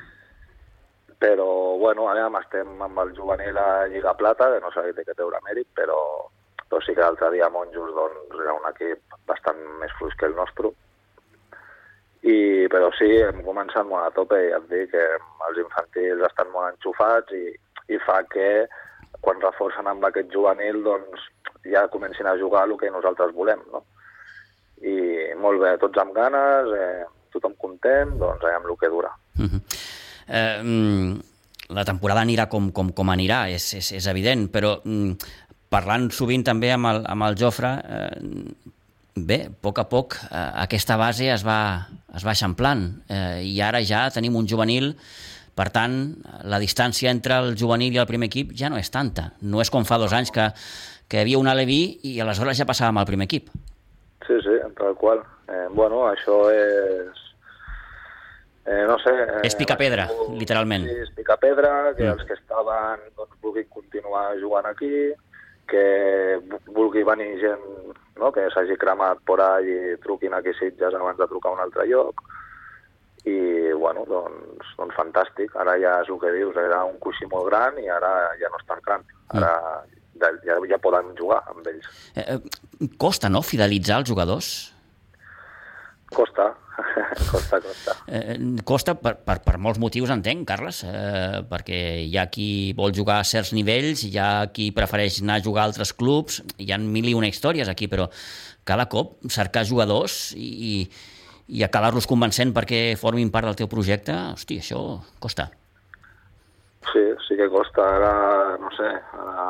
Però, bueno, ara estem amb el juvenil a Lliga Plata, que no sé què treure mèrit, però, però sí que l'altre dia Monjos doncs, era un equip bastant més fluix que el nostre. I, però sí, hem començat molt a tope, ja et dic que els infantils estan molt enxufats i, i fa que quan reforcen amb aquest juvenil doncs ja comencin a jugar el que nosaltres volem, no? I molt bé, tots amb ganes, eh, tothom content, doncs allà amb el que dura. Uh -huh. eh, la temporada anirà com, com, com anirà, és, és, és evident, però mm, parlant sovint també amb el, amb el Jofre, eh, bé, a poc a poc eh, aquesta base es va, es va eixamplant eh, i ara ja tenim un juvenil per tant, la distància entre el juvenil i el primer equip ja no és tanta. No és com fa dos anys que que hi havia un aleví i aleshores ja passàvem al primer equip. Sí, sí, tal qual. Eh, bueno, això és... Eh, no sé... Eh, és picapedra, pedra, literalment. Sí, és picapedra, que mm. els que estaven doncs, vulguin continuar jugant aquí, que vulgui venir gent no, que s'hagi cremat por ahí i truquin aquí Sitges abans de trucar a un altre lloc. I, bueno, doncs, doncs fantàstic. Ara ja és el que dius, era un coixí molt gran i ara ja no és tan gran. Ara mm ja, ja poden jugar amb ells. Eh, eh, costa, no?, fidelitzar els jugadors? Costa, [laughs] costa, costa. Eh, costa per, per, per molts motius, entenc, Carles, eh, perquè hi ha qui vol jugar a certs nivells, hi ha qui prefereix anar a jugar a altres clubs, hi ha mil i una històries aquí, però cada cop cercar jugadors i, i acabar-los convencent perquè formin part del teu projecte, hosti, això costa. Sí, sí que costa. Ara, no sé, ara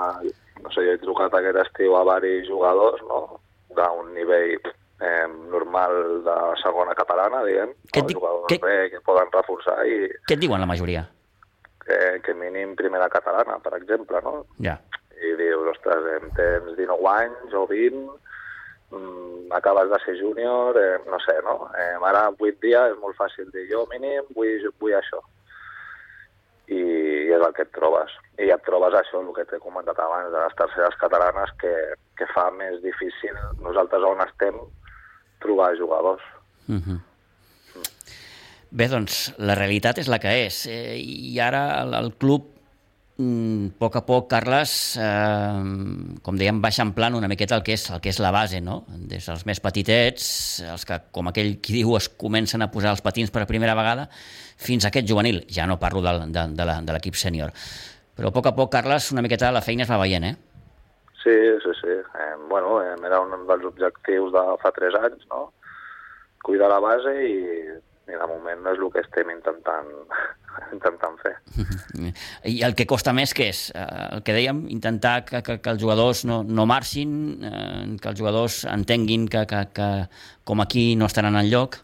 no sé, jo he trucat aquest estiu a varis jugadors, no?, d'un nivell eh, normal de segona catalana, diguem, no? jugadors que... bé, que poden reforçar i... Què et diuen la majoria? Que, que mínim primera catalana, per exemple, no? Ja. I dius, ostres, eh, tens 19 anys o 20, mm, acabes de ser júnior, eh, no sé, no? Eh, ara, 8 dies, és molt fàcil dir, jo mínim vull, vull això i és el que et trobes. I et trobes això, el que t'he comentat abans, de les terceres catalanes, que, que fa més difícil nosaltres on estem trobar jugadors. Uh mhm. -huh. Bé, doncs, la realitat és la que és. Eh, I ara el, el club a poc a poc, Carles, eh, com dèiem, baixa en plan una miqueta el que és, el que és la base, no? Des dels més petitets, els que, com aquell qui diu, es comencen a posar els patins per primera vegada, fins a aquest juvenil. Ja no parlo de, de, de l'equip sènior. Però a poc a poc, Carles, una miqueta la feina es va veient, eh? Sí, sí, sí. Eh, bueno, eh, era un dels objectius de fa tres anys, no? Cuidar la base i, i de moment no és el que estem intentant [laughs] intentant fer. [laughs] I el que costa més què és? Eh, el que dèiem, intentar que, que, que els jugadors no, no marxin, eh, que els jugadors entenguin que, que, que com aquí no estaran en lloc?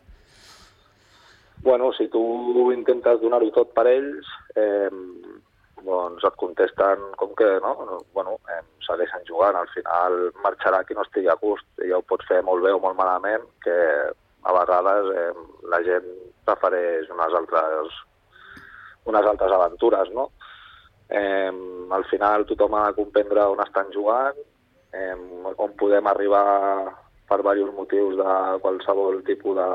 Bueno, si tu intentes donar-ho tot per ells, eh, doncs et contesten com que no, bueno, eh, segueixen jugant. Al final marxarà qui no estigui a gust. Ja ho pots fer molt bé o molt malament, que a vegades eh, la gent prefereix unes altres unes altres aventures, no? Eh, al final tothom ha de comprendre on estan jugant, eh, on podem arribar per diversos motius de qualsevol tipus de,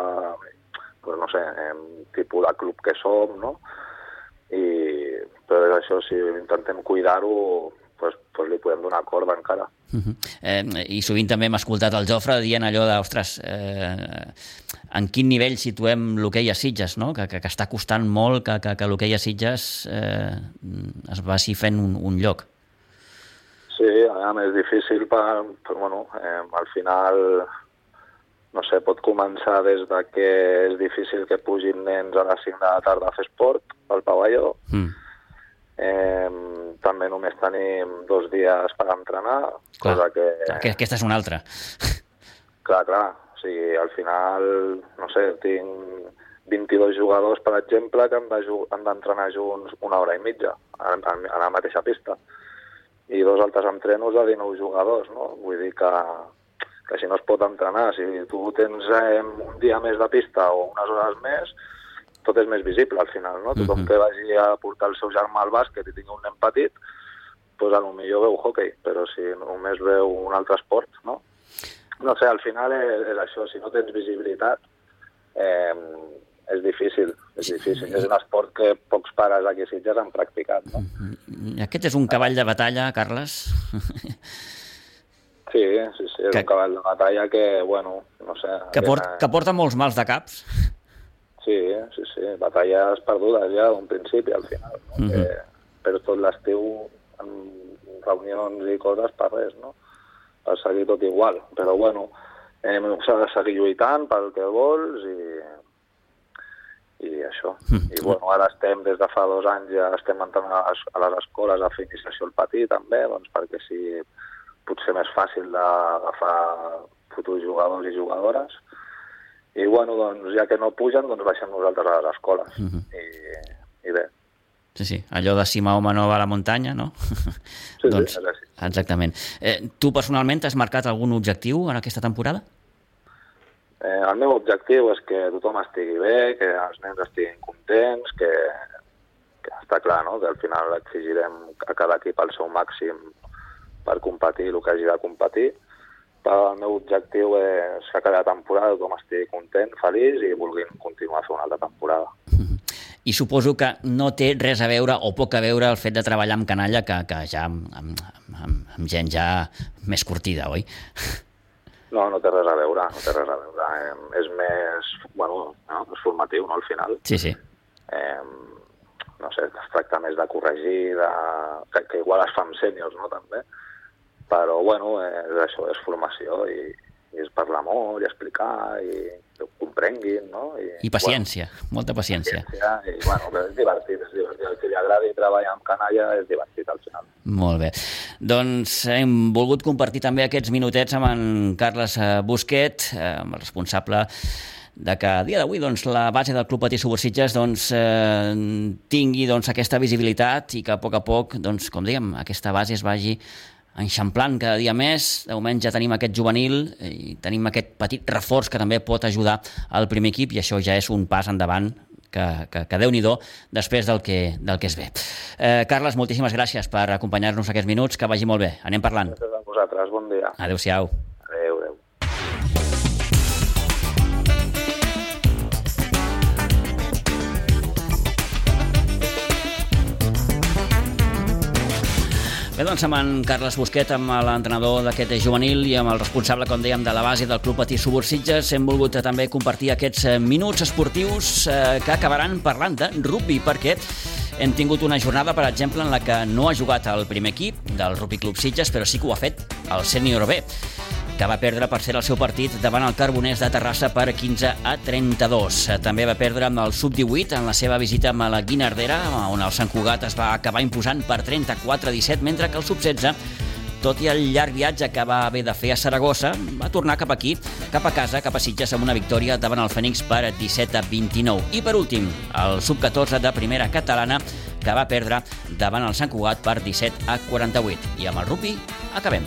pues no sé, eh, tipus de club que som, no? I però això, si intentem cuidar-ho, pues, pues li podem donar corda encara. Uh -huh. eh, I sovint també hem escoltat el Jofre dient allò de, ostres, eh, en quin nivell situem l'hoquei a Sitges, no? que, que, que està costant molt que, que, que l'hoquei a Sitges eh, es vagi fent un, un lloc. Sí, a més, és difícil per, per bueno, eh, al final no sé, pot començar des de que és difícil que pugin nens a les 5 de la tarda a fer esport al pavelló. Mm. Eh, també només tenim dos dies per entrenar, clar, cosa que... que... Aquesta és una altra. [laughs] Clar, clar. O sigui, al final, no sé, tinc 22 jugadors, per exemple, que han d'entrenar junts una hora i mitja en, en, en la mateixa pista. I dos altres entrenos de 19 jugadors, no? Vull dir que, que si no es pot entrenar, si tu tens eh, un dia més de pista o unes hores més, tot és més visible al final, no? Tothom uh -huh. que vagi a portar el seu germà al bàsquet i tingui un nen petit, doncs a lo millor veu hockey, però si només veu un altre esport, no? No sé, al final és, és això, si no tens visibilitat, eh, és difícil, és difícil. És un esport que pocs pares aquí a Sitges han practicat, no? Aquest és un cavall de batalla, Carles? Sí, sí, sí, és que... un cavall de batalla que, bueno, no sé... Que, port, que porta molts mals de caps. Sí, sí, sí, batalles perdudes ja d'un principi al final, no? Mm -hmm. que, però tot l'estiu en reunions i coses per res, no? Per seguir tot igual, però bueno, eh, s'ha de seguir lluitant pel que vols i, i això. Mm. I bueno, ara estem, des de fa dos anys, ja estem entrant a les, a les escoles a fer iniciació al petit també, doncs perquè si potser més fàcil d'agafar futurs jugadors i jugadores. I bueno, doncs ja que no pugen, doncs baixem nosaltres a les escoles. Uh -huh. I, I bé. Sí, sí, allò de si Mahoma no va a la muntanya, no? Sí, [laughs] doncs, sí, sí. Exactament. Eh, tu personalment has marcat algun objectiu en aquesta temporada? Eh, el meu objectiu és que tothom estigui bé, que els nens estiguin contents, que, que està clar, no?, que al final exigirem a cada equip el seu màxim per competir el que hagi de competir. Però el meu objectiu és que cada temporada tothom estigui content, feliç i vulguin continuar a fer una altra temporada. [laughs] I suposo que no té res a veure o poc a veure el fet de treballar amb canalla que, que ja amb, amb, amb, amb gent ja més curtida, oi? [laughs] No, no té res a veure, no té res a veure. Eh, és més, bueno, no? és formatiu, no?, al final. Sí, sí. Eh, no sé, es tracta més de corregir, de... Que, que igual es fa amb sèniors, no?, també però bueno, és això, és formació i, i és parlar molt i explicar i que ho comprenguin, no? I, I paciència, bueno, molta paciència. paciència. I bueno, però és divertit, és divertit. El que li agradi treballar amb canalla és divertit al final. Molt bé. Doncs hem volgut compartir també aquests minutets amb en Carles eh, Busquet, eh, amb el responsable de que a dia d'avui doncs, la base del Club Patí Subursitges doncs, eh, tingui doncs, aquesta visibilitat i que a poc a poc, doncs, com dèiem, aquesta base es vagi enxamplant cada dia més. De moment ja tenim aquest juvenil i tenim aquest petit reforç que també pot ajudar al primer equip i això ja és un pas endavant que, que, que déu-n'hi-do després del que, del que es ve. Eh, Carles, moltíssimes gràcies per acompanyar-nos aquests minuts, que vagi molt bé. Anem parlant. Gràcies a vosaltres, bon dia. Adéu-siau. Bé, doncs amb en Carles Busquet, amb l'entrenador d'aquest juvenil i amb el responsable, com dèiem, de la base del Club Patí Subursitges, hem volgut també compartir aquests eh, minuts esportius eh, que acabaran parlant de rugby, perquè hem tingut una jornada, per exemple, en la que no ha jugat el primer equip del Rugby Club Sitges, però sí que ho ha fet el sènior B que va perdre per ser el seu partit davant el Carbonès de Terrassa per 15 a 32. També va perdre amb el Sub-18 en la seva visita amb la Guinardera, on el Sant Cugat es va acabar imposant per 34 a 17, mentre que el Sub-16 tot i el llarg viatge que va haver de fer a Saragossa, va tornar cap aquí, cap a casa, cap a Sitges, amb una victòria davant el Fènix per 17 a 29. I per últim, el sub-14 de primera catalana, que va perdre davant el Sant Cugat per 17 a 48. I amb el rugby acabem.